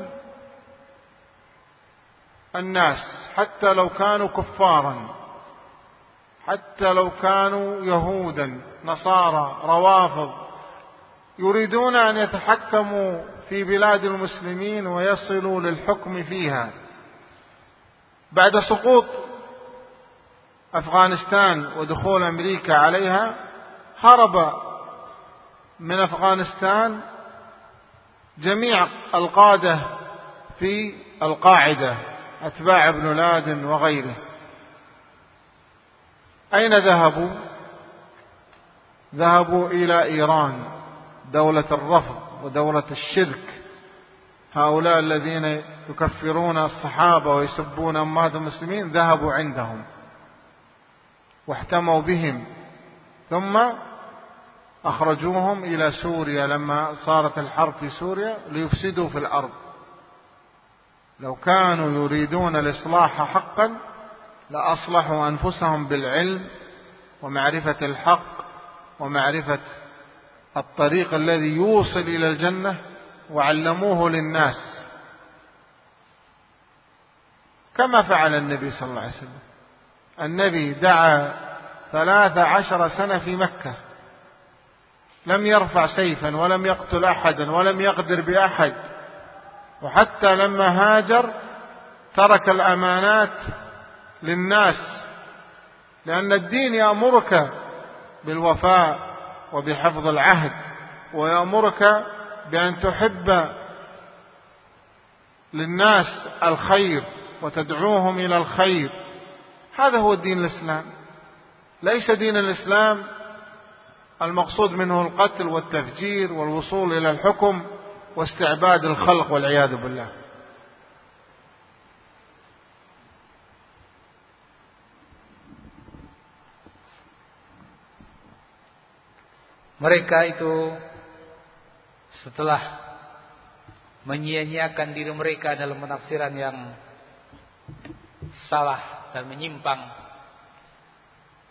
الناس حتى لو كانوا كفارا. حتى لو كانوا يهودا نصارى روافض يريدون أن يتحكموا في بلاد المسلمين ويصلوا للحكم فيها. بعد سقوط أفغانستان ودخول أمريكا عليها هرب من أفغانستان جميع القادة في القاعدة أتباع ابن لادن وغيره. أين ذهبوا؟ ذهبوا إلى إيران دولة الرفض ودولة الشرك. هؤلاء الذين يكفرون الصحابة ويسبون أمهات المسلمين ذهبوا عندهم واحتموا بهم ثم أخرجوهم إلى سوريا لما صارت الحرب في سوريا ليفسدوا في الأرض. لو كانوا يريدون الإصلاح حقا لأصلحوا أنفسهم بالعلم ومعرفة الحق ومعرفة الطريق الذي يوصل إلى الجنة وعلموه للناس. كما فعل النبي صلى الله عليه وسلم. النبي دعا ثلاث عشر سنة في مكة. لم يرفع سيفا ولم يقتل أحدا ولم يقدر بأحد. وحتى لما هاجر ترك الأمانات للناس لأن الدين يأمرك بالوفاء وبحفظ العهد ويأمرك بأن تحب للناس الخير وتدعوهم إلى الخير. هذا هو دين الإسلام. ليس دين الإسلام المقصود منه القتل والتفجير والوصول إلى الحكم واستعباد الخلق والعياذ بالله. Mereka itu setelah menyia-nyiakan diri mereka dalam penafsiran yang salah dan menyimpang.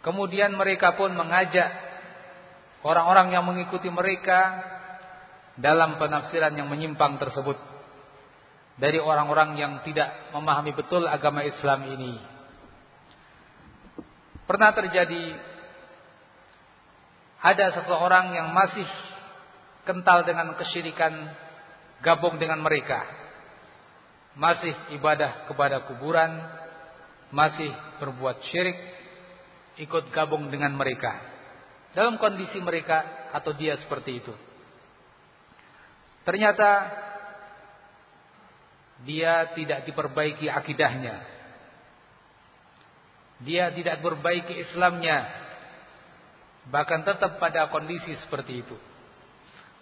Kemudian mereka pun mengajak orang-orang yang mengikuti mereka dalam penafsiran yang menyimpang tersebut dari orang-orang yang tidak memahami betul agama Islam ini. Pernah terjadi ada seseorang yang masih kental dengan kesyirikan gabung dengan mereka. Masih ibadah kepada kuburan, masih berbuat syirik, ikut gabung dengan mereka. Dalam kondisi mereka atau dia seperti itu. Ternyata dia tidak diperbaiki akidahnya. Dia tidak berbaiki Islamnya bahkan tetap pada kondisi seperti itu.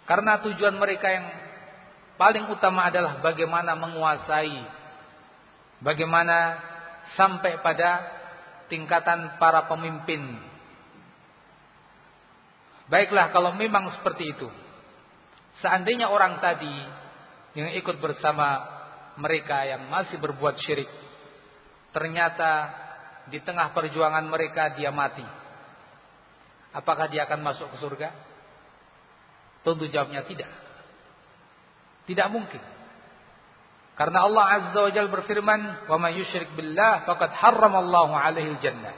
Karena tujuan mereka yang paling utama adalah bagaimana menguasai, bagaimana sampai pada tingkatan para pemimpin. Baiklah kalau memang seperti itu. Seandainya orang tadi yang ikut bersama mereka yang masih berbuat syirik, ternyata di tengah perjuangan mereka dia mati Apakah dia akan masuk ke surga? Tentu jawabnya tidak. Tidak mungkin. Karena Allah Azza wa Jalla berfirman, "Wa may yusyrik billah faqad harramallahu 'alaihi jannah."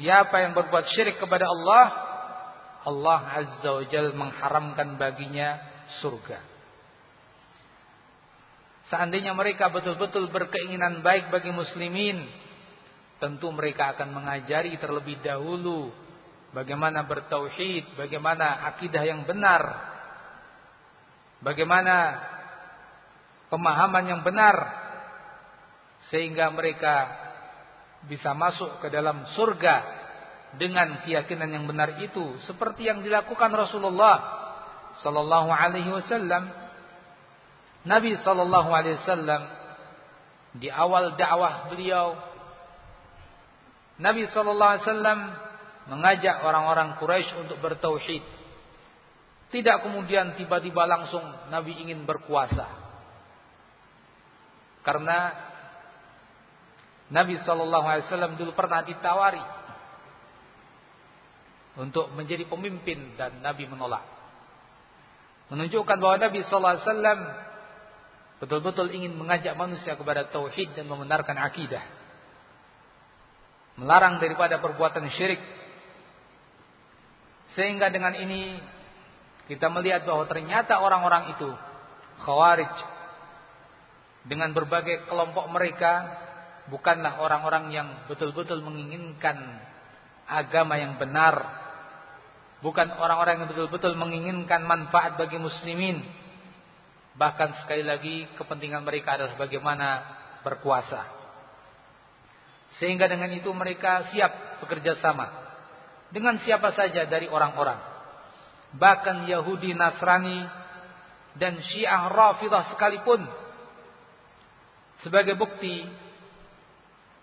Siapa yang berbuat syirik kepada Allah, Allah Azza wa Jalla mengharamkan baginya surga. Seandainya mereka betul-betul berkeinginan baik bagi muslimin, tentu mereka akan mengajari terlebih dahulu bagaimana bertauhid, bagaimana akidah yang benar, bagaimana pemahaman yang benar. Sehingga mereka bisa masuk ke dalam surga dengan keyakinan yang benar itu. Seperti yang dilakukan Rasulullah sallallahu alaihi wasallam. Nabi sallallahu alaihi wasallam di awal dakwah beliau. Nabi sallallahu alaihi wasallam mengajak orang-orang Quraisy untuk bertauhid. Tidak kemudian tiba-tiba langsung Nabi ingin berkuasa. Karena Nabi Shallallahu Alaihi Wasallam dulu pernah ditawari untuk menjadi pemimpin dan Nabi menolak. Menunjukkan bahwa Nabi Shallallahu Alaihi Wasallam betul-betul ingin mengajak manusia kepada tauhid dan membenarkan akidah. Melarang daripada perbuatan syirik sehingga dengan ini kita melihat bahwa ternyata orang-orang itu khawarij dengan berbagai kelompok mereka bukanlah orang-orang yang betul-betul menginginkan agama yang benar. Bukan orang-orang yang betul-betul menginginkan manfaat bagi muslimin. Bahkan sekali lagi kepentingan mereka adalah bagaimana berkuasa. Sehingga dengan itu mereka siap bekerja sama dengan siapa saja dari orang-orang. Bahkan Yahudi, Nasrani, dan Syiah Rafidah sekalipun. Sebagai bukti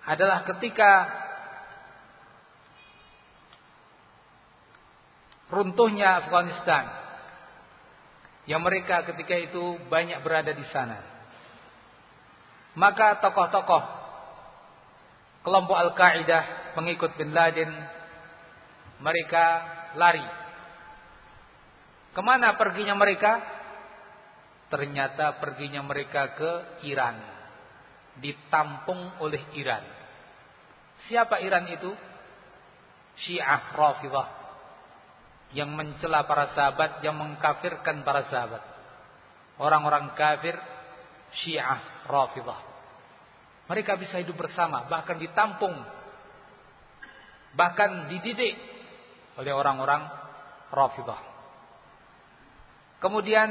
adalah ketika runtuhnya Afghanistan. Yang mereka ketika itu banyak berada di sana. Maka tokoh-tokoh kelompok Al-Qaeda, pengikut Bin Laden, mereka lari. Ke mana perginya mereka? Ternyata perginya mereka ke Iran. Ditampung oleh Iran. Siapa Iran itu? Syiah Rafidah. Yang mencela para sahabat, yang mengkafirkan para sahabat. Orang-orang kafir Syiah Rafidah. Mereka bisa hidup bersama, bahkan ditampung, bahkan dididik oleh orang-orang Rafidah. Kemudian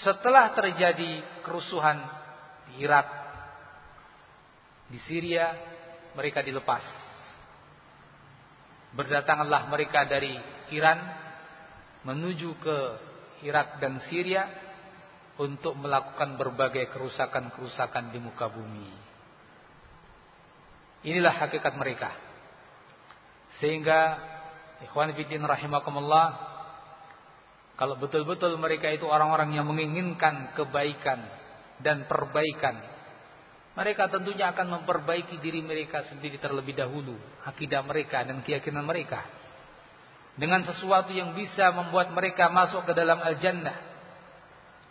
setelah terjadi kerusuhan di Irak, di Syria, mereka dilepas. Berdatanganlah mereka dari Iran menuju ke Irak dan Syria untuk melakukan berbagai kerusakan-kerusakan di muka bumi. Inilah hakikat mereka. Sehingga ikhwan fillah rahimakumullah kalau betul-betul mereka itu orang-orang yang menginginkan kebaikan dan perbaikan, mereka tentunya akan memperbaiki diri mereka sendiri terlebih dahulu, akidah mereka dan keyakinan mereka. Dengan sesuatu yang bisa membuat mereka masuk ke dalam al-jannah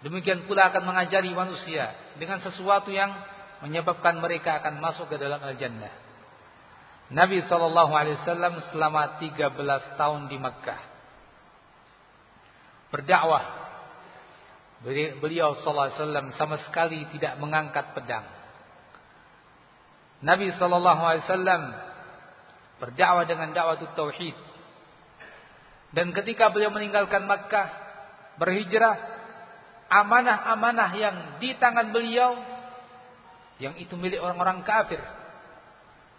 Demikian pula akan mengajari manusia dengan sesuatu yang menyebabkan mereka akan masuk ke dalam al-jannah. Nabi sallallahu alaihi wasallam selama 13 tahun di Makkah berdakwah. Beliau sallallahu alaihi wasallam sama sekali tidak mengangkat pedang. Nabi sallallahu alaihi wasallam berdakwah dengan dakwah tauhid. Dan ketika beliau meninggalkan Makkah, berhijrah amanah-amanah yang di tangan beliau yang itu milik orang-orang kafir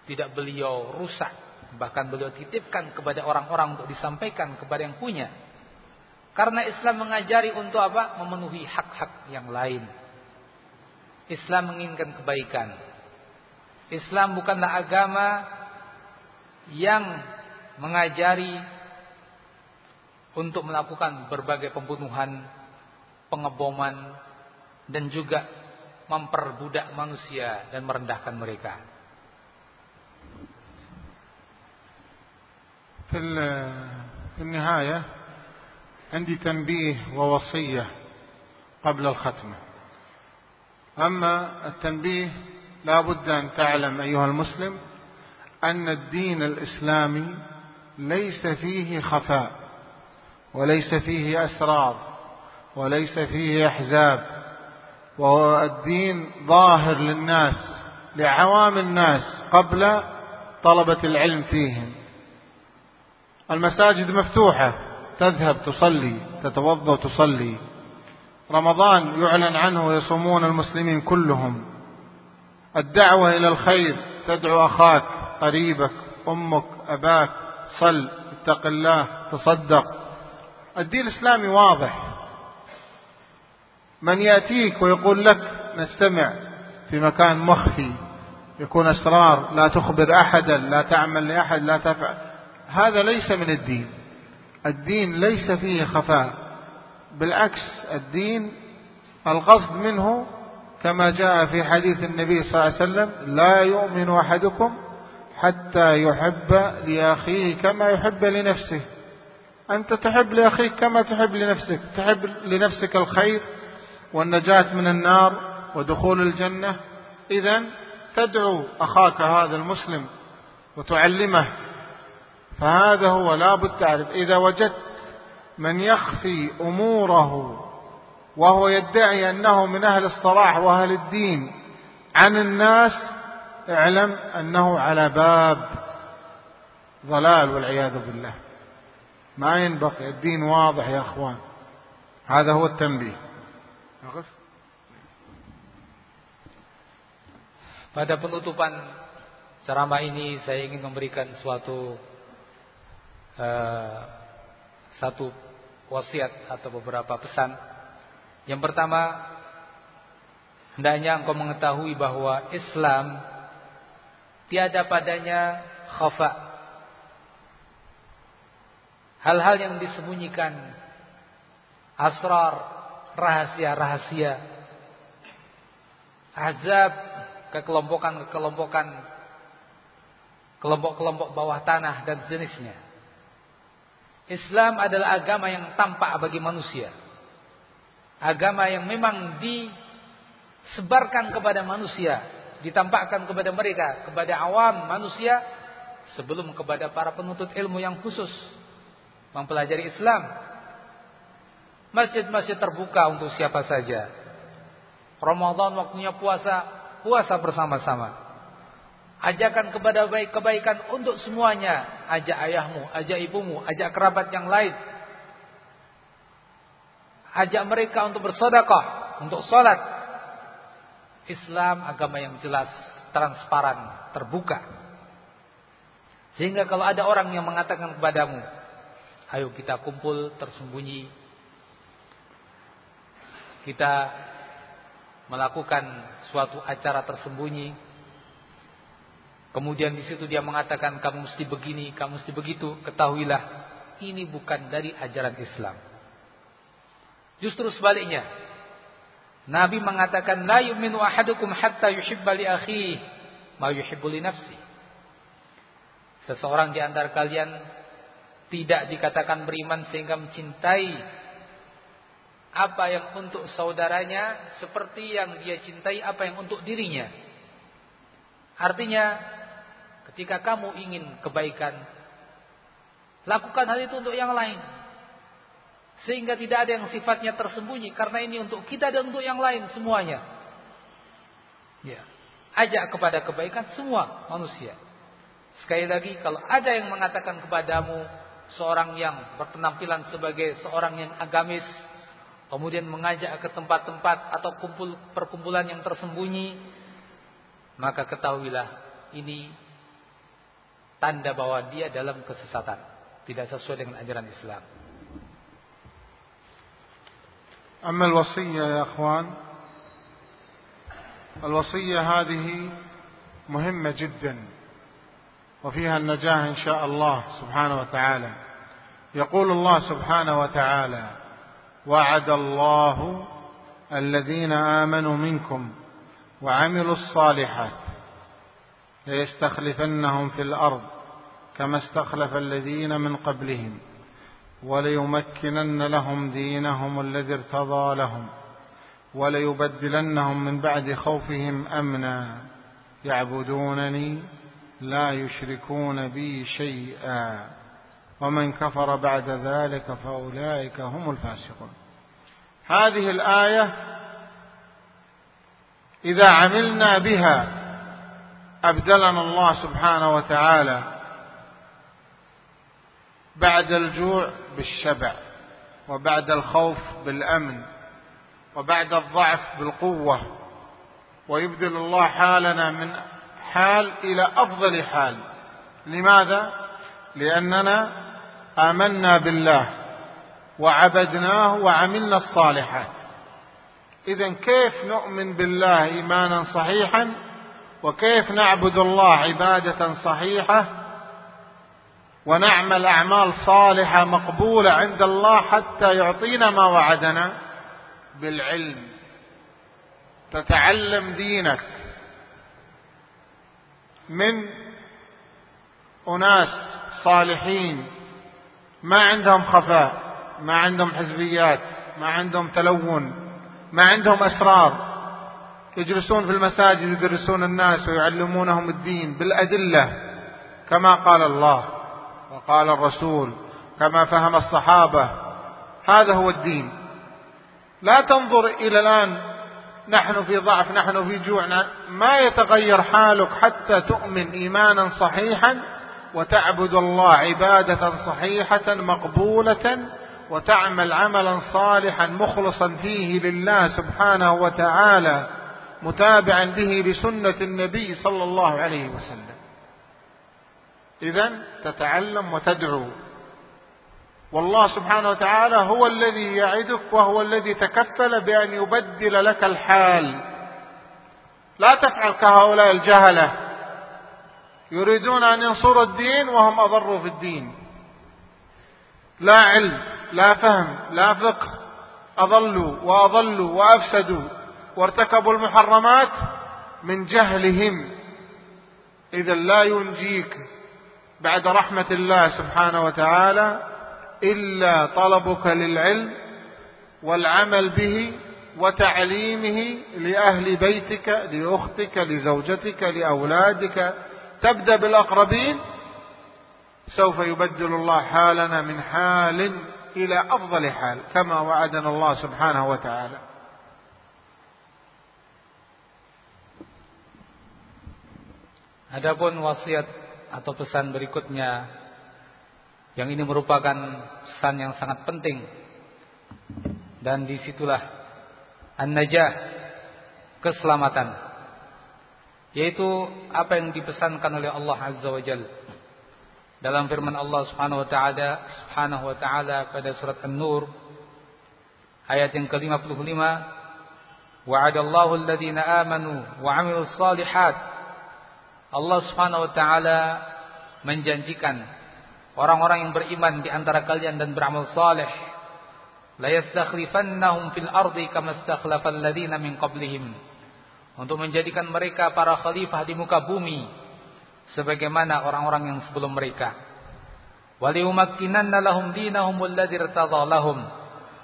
tidak beliau rusak. Bahkan beliau titipkan kepada orang-orang untuk disampaikan kepada yang punya. Karena Islam mengajari untuk apa? Memenuhi hak-hak yang lain. Islam menginginkan kebaikan. Islam bukanlah agama yang mengajari untuk melakukan berbagai pembunuhan pengeboman dan juga memperbudak manusia dan merendahkan mereka. في في النهاية عندي تنبيه ووصية قبل الختمة أما التنبيه لا بد أن تعلم أيها المسلم أن الدين الإسلامي ليس فيه خفاء وليس فيه أسرار وليس فيه أحزاب وهو الدين ظاهر للناس لعوام الناس قبل طلبة العلم فيهم. المساجد مفتوحة تذهب تصلي تتوضأ تصلي رمضان يعلن عنه ويصومون المسلمين كلهم. الدعوة إلى الخير تدعو أخاك قريبك أمك أباك صل اتق الله تصدق. الدين الإسلامي واضح. من يأتيك ويقول لك نستمع في مكان مخفي يكون أسرار لا تخبر أحدا لا تعمل لأحد لا تفعل. هذا ليس من الدين. الدين ليس فيه خفاء. بالعكس الدين القصد منه كما جاء في حديث النبي صلى الله عليه وسلم لا يؤمن أحدكم حتى يحب لأخيه كما يحب لنفسه. أنت تحب لأخيك كما تحب لنفسك. تحب لنفسك الخير والنجاة من النار ودخول الجنة. إذا تدعو أخاك هذا المسلم وتعلمه فهذا هو لا بد تعرف إذا وجدت من يخفي أموره وهو يدعي أنه من أهل الصلاح وأهل الدين عن الناس اعلم أنه على باب ضلال والعياذ بالله. ما ينبغي. الدين واضح يا أخوان. هذا هو التنبيه. Pada penutupan ceramah ini saya ingin memberikan suatu uh, satu wasiat atau beberapa pesan. Yang pertama, hendaknya engkau mengetahui bahwa Islam tiada padanya khafa. Hal-hal yang disembunyikan, asrar, rahasia-rahasia azab kekelompokan-kekelompokan kelompok-kelompok bawah tanah dan jenisnya. Islam adalah agama yang tampak bagi manusia. Agama yang memang disebarkan kepada manusia, ditampakkan kepada mereka, kepada awam manusia sebelum kepada para penuntut ilmu yang khusus mempelajari Islam. Masjid-masjid terbuka untuk siapa saja. Ramadan waktunya puasa, puasa bersama-sama. Ajakan kepada baik kebaikan untuk semuanya. Ajak ayahmu, ajak ibumu, ajak kerabat yang lain. Ajak mereka untuk bersedekah, untuk sholat. Islam agama yang jelas, transparan, terbuka. Sehingga kalau ada orang yang mengatakan kepadamu, ayo kita kumpul tersembunyi. Kita melakukan suatu acara tersembunyi Kemudian di situ dia mengatakan kamu mesti begini, kamu mesti begitu. Ketahuilah ini bukan dari ajaran Islam. Justru sebaliknya. Nabi mengatakan la yu'minu ahadukum hatta yuhibba li akhihi ma yuhibbu li nafsi. Seseorang di antara kalian tidak dikatakan beriman sehingga mencintai apa yang untuk saudaranya seperti yang dia cintai apa yang untuk dirinya. Artinya jika kamu ingin kebaikan, lakukan hal itu untuk yang lain. Sehingga tidak ada yang sifatnya tersembunyi karena ini untuk kita dan untuk yang lain semuanya. Ya. Ajak kepada kebaikan semua manusia. Sekali lagi kalau ada yang mengatakan kepadamu seorang yang berpenampilan sebagai seorang yang agamis kemudian mengajak ke tempat-tempat atau kumpul perkumpulan yang tersembunyi maka ketahuilah ini tanda bahwa dia dalam kesesatan, tidak sesuai dengan ajaran Islam. أما الوصية يا أخوان الوصية هذه مهمة جدا وفيها النجاة إن شاء الله سبحانه وتعالى يقول الله سبحانه وتعالى وعد الله الذين آمنوا منكم وعملوا الصالحات ليستخلفنهم في الأرض كما استخلف الذين من قبلهم وليمكنن لهم دينهم الذي ارتضى لهم وليبدلنهم من بعد خوفهم أمنا. يعبدونني لا يشركون بي شيئا ومن كفر بعد ذلك فأولئك هم الفاسقون. هذه الآية إذا عملنا بها أبدلنا الله سبحانه وتعالى بعد الجوع بالشبع وبعد الخوف بالأمن وبعد الضعف بالقوة ويبدل الله حالنا من حال إلى أفضل حال. لماذا؟ لأننا آمنا بالله وعبدناه وعملنا الصالحات. إذا كيف نؤمن بالله إيمانا صحيحا؟ وكيف نعبد الله عبادة صحيحة ونعمل أعمال صالحة مقبولة عند الله حتى يعطينا ما وعدنا؟ بالعلم. تتعلم دينك. من أناس صالحين. ما عندهم خفاء ما عندهم حزبيات ما عندهم تلون ما عندهم أسرار. يجلسون في المساجد يدرسون الناس ويعلمونهم الدين بالأدلة كما قال الله وقال الرسول كما فهم الصحابة. هذا هو الدين. لا تنظر إلى الآن نحن في ضعف نحن في جوع ما يتغير حالك حتى تؤمن إيمانا صحيحا وتعبد الله عبادة صحيحة مقبولة وتعمل عملا صالحا مخلصا فيه لله سبحانه وتعالى. متابعا به لسنة النبي صلى الله عليه وسلم. إذا تتعلم وتدعو. والله سبحانه وتعالى هو الذي يعدك وهو الذي تكفل بأن يبدل لك الحال. لا تفعل كهؤلاء الجهلة. يريدون أن ينصروا الدين وهم أضروا في الدين. لا علم لا فهم لا فقه أضلوا وأضلوا وأفسدوا. وارتكبوا المحرمات من جهلهم. إذا لا ينجيك بعد رحمة الله سبحانه وتعالى إلا طلبك للعلم والعمل به وتعليمه لأهل بيتك لأختك لزوجتك لأولادك. تبدأ بالأقربين سوف يبدل الله حالنا من حال إلى أفضل حال كما وعدنا الله سبحانه وتعالى. Adapun wasiat atau pesan berikutnya yang ini merupakan pesan yang sangat penting. Dan di situlah an-najah keselamatan. Yaitu apa yang dipesankan oleh Allah Azza wa Jalla dalam firman Allah Subhanahu wa taala Subhanahu wa taala pada surat An-Nur ayat yang ke-55 wa'adallahu alladhina amanu wa 'amilus salihat Allah Subhanahu wa taala menjanjikan orang-orang yang beriman di antara kalian dan beramal saleh la yastakhlifannahum fil ardi kama istakhlafal ladzina min qablihim untuk menjadikan mereka para khalifah di muka bumi sebagaimana orang-orang yang sebelum mereka. Waliumakkinanna lahum dinahum alladzi lahum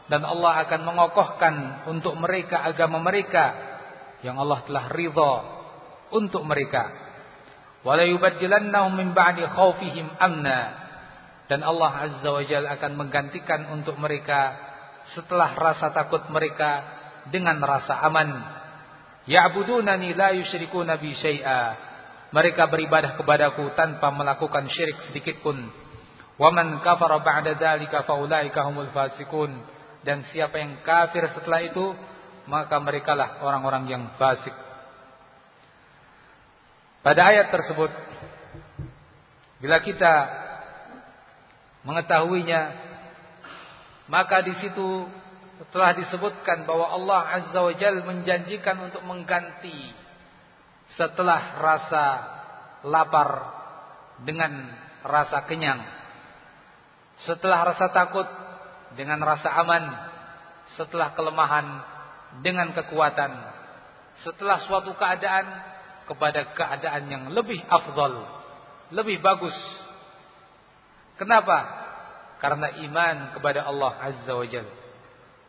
dan Allah akan mengokohkan untuk mereka agama mereka yang Allah telah ridha untuk mereka. Dan Allah Azza wa Jalla akan menggantikan untuk mereka setelah rasa takut mereka dengan rasa aman. Ya'budunani la yusyrikuna bi syai'a mereka beribadah kepadaku tanpa melakukan syirik sedikit pun. Waman kafara ba'da fasikun. Dan siapa yang kafir setelah itu, maka merekalah orang-orang yang fasik. Pada ayat tersebut, bila kita mengetahuinya, maka di situ telah disebutkan bahwa Allah Azza wa Jalla menjanjikan untuk mengganti setelah rasa lapar dengan rasa kenyang. Setelah rasa takut dengan rasa aman. Setelah kelemahan dengan kekuatan. Setelah suatu keadaan kepada keadaan yang lebih afdal, lebih bagus. Kenapa? Karena iman kepada Allah Azza wa Jal.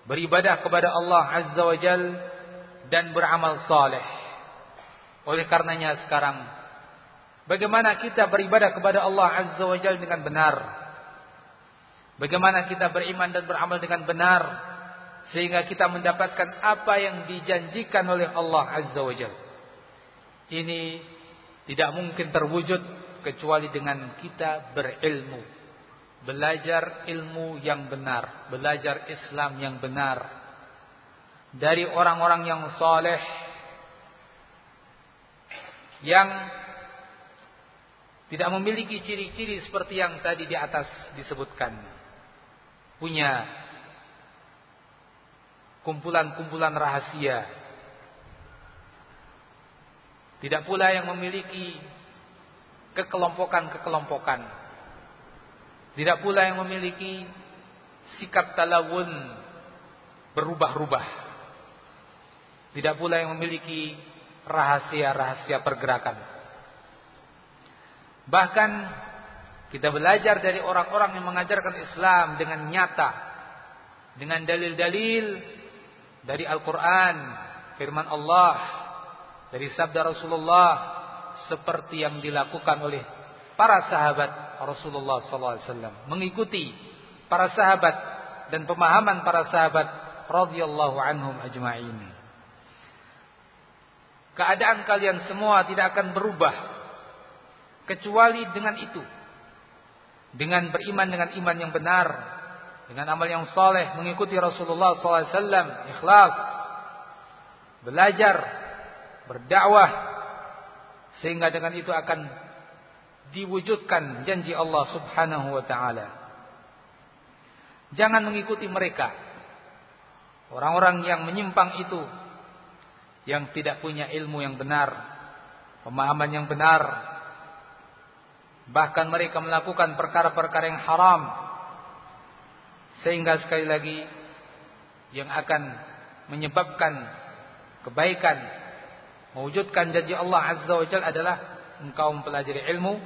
Beribadah kepada Allah Azza wa Jal dan beramal saleh. Oleh karenanya sekarang bagaimana kita beribadah kepada Allah Azza wa Jalla dengan benar? Bagaimana kita beriman dan beramal dengan benar sehingga kita mendapatkan apa yang dijanjikan oleh Allah Azza wa Jalla? Ini tidak mungkin terwujud kecuali dengan kita berilmu. Belajar ilmu yang benar, belajar Islam yang benar dari orang-orang yang saleh yang tidak memiliki ciri-ciri seperti yang tadi di atas disebutkan. Punya kumpulan-kumpulan rahasia. Tidak pula yang memiliki kekelompokan-kekelompokan. Tidak pula yang memiliki sikap talawun berubah-ubah. Tidak pula yang memiliki rahasia-rahasia pergerakan. Bahkan kita belajar dari orang-orang yang mengajarkan Islam dengan nyata, dengan dalil-dalil dari Al-Quran, firman Allah, dari sabda Rasulullah, seperti yang dilakukan oleh para sahabat Rasulullah SAW, mengikuti para sahabat dan pemahaman para sahabat radhiyallahu anhum ajma'in. Keadaan kalian semua tidak akan berubah kecuali dengan itu. Dengan beriman dengan iman yang benar, dengan amal yang soleh, mengikuti Rasulullah SAW, ikhlas, belajar, berdakwah, sehingga dengan itu akan diwujudkan janji Allah Subhanahu wa taala. Jangan mengikuti mereka. Orang-orang yang menyimpang itu yang tidak punya ilmu yang benar, pemahaman yang benar, bahkan mereka melakukan perkara-perkara yang haram, sehingga sekali lagi yang akan menyebabkan kebaikan, mewujudkan janji Allah Azza wa Jalla adalah engkau mempelajari ilmu,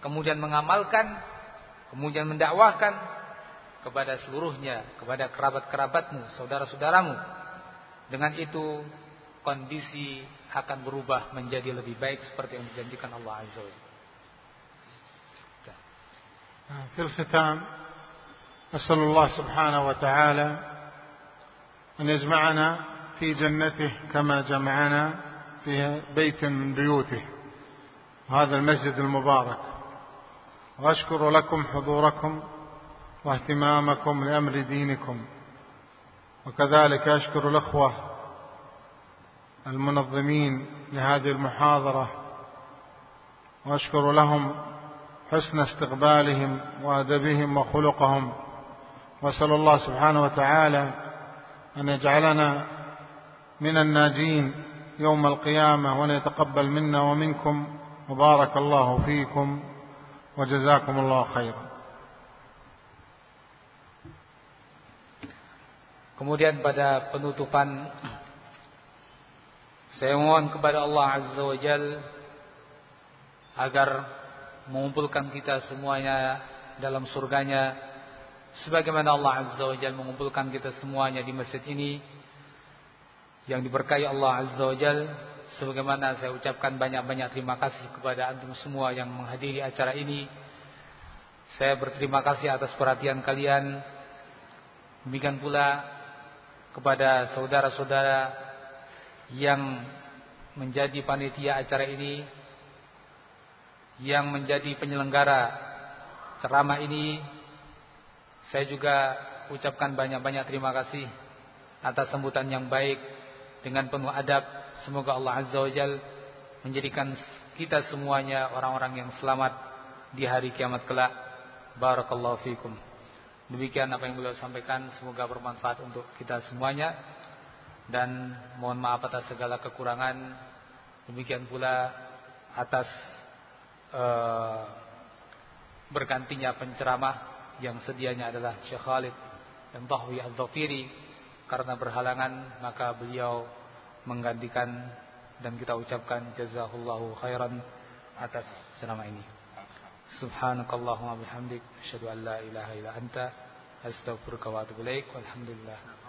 kemudian mengamalkan, kemudian mendakwahkan kepada seluruhnya, kepada kerabat-kerabatmu, saudara-saudaramu. Dengan itu kondisi akan berubah menjadi lebih baik seperti yang dijanjikan Allah Azza wa في الختام أسأل الله سبحانه وتعالى أن يجمعنا في جنته كما جمعنا في بيت من بيوته هذا المسجد المبارك. وأشكر لكم حضوركم واهتمامكم لأمر دينكم. وكذلك أشكر الأخوة المنظمين لهذه المحاضرة وأشكر لهم حسن استقبالهم وأدبهم وخلقهم. وأسأل الله سبحانه وتعالى أن يجعلنا من الناجين يوم القيامة وأن يتقبل منا ومنكم وبارك الله فيكم وجزاكم الله خيرا Kemudian pada penutupan saya mohon kepada Allah Azza wa Jal agar mengumpulkan kita semuanya dalam surganya sebagaimana Allah Azza wa Jal mengumpulkan kita semuanya di masjid ini yang diberkahi Allah Azza wa Jal sebagaimana saya ucapkan banyak-banyak terima kasih kepada antum semua yang menghadiri acara ini. Saya berterima kasih atas perhatian kalian. Demikian pula kepada saudara-saudara yang menjadi panitia acara ini yang menjadi penyelenggara ceramah ini. Saya juga ucapkan banyak-banyak terima kasih atas sambutan yang baik dengan penuh adab semoga Allah Azza wa Jal menjadikan kita semuanya orang-orang yang selamat di hari kiamat kelak. Barakallahu fikum. Demikian apa yang beliau sampaikan semoga bermanfaat untuk kita semuanya. Dan mohon maaf atas segala kekurangan. Demikian pula atas uh, bergantinya penceramah yang sedianya adalah Syekh Khalid dan Tahwi Al-Dhafiri karena berhalangan maka beliau menggantikan dan kita ucapkan jazakallahu khairan atas ceramah ini. Subhanakallahumma bihamdik asyhadu an la ilaha illa anta astaghfiruka wa atubu ilaik. Walhamdulillah.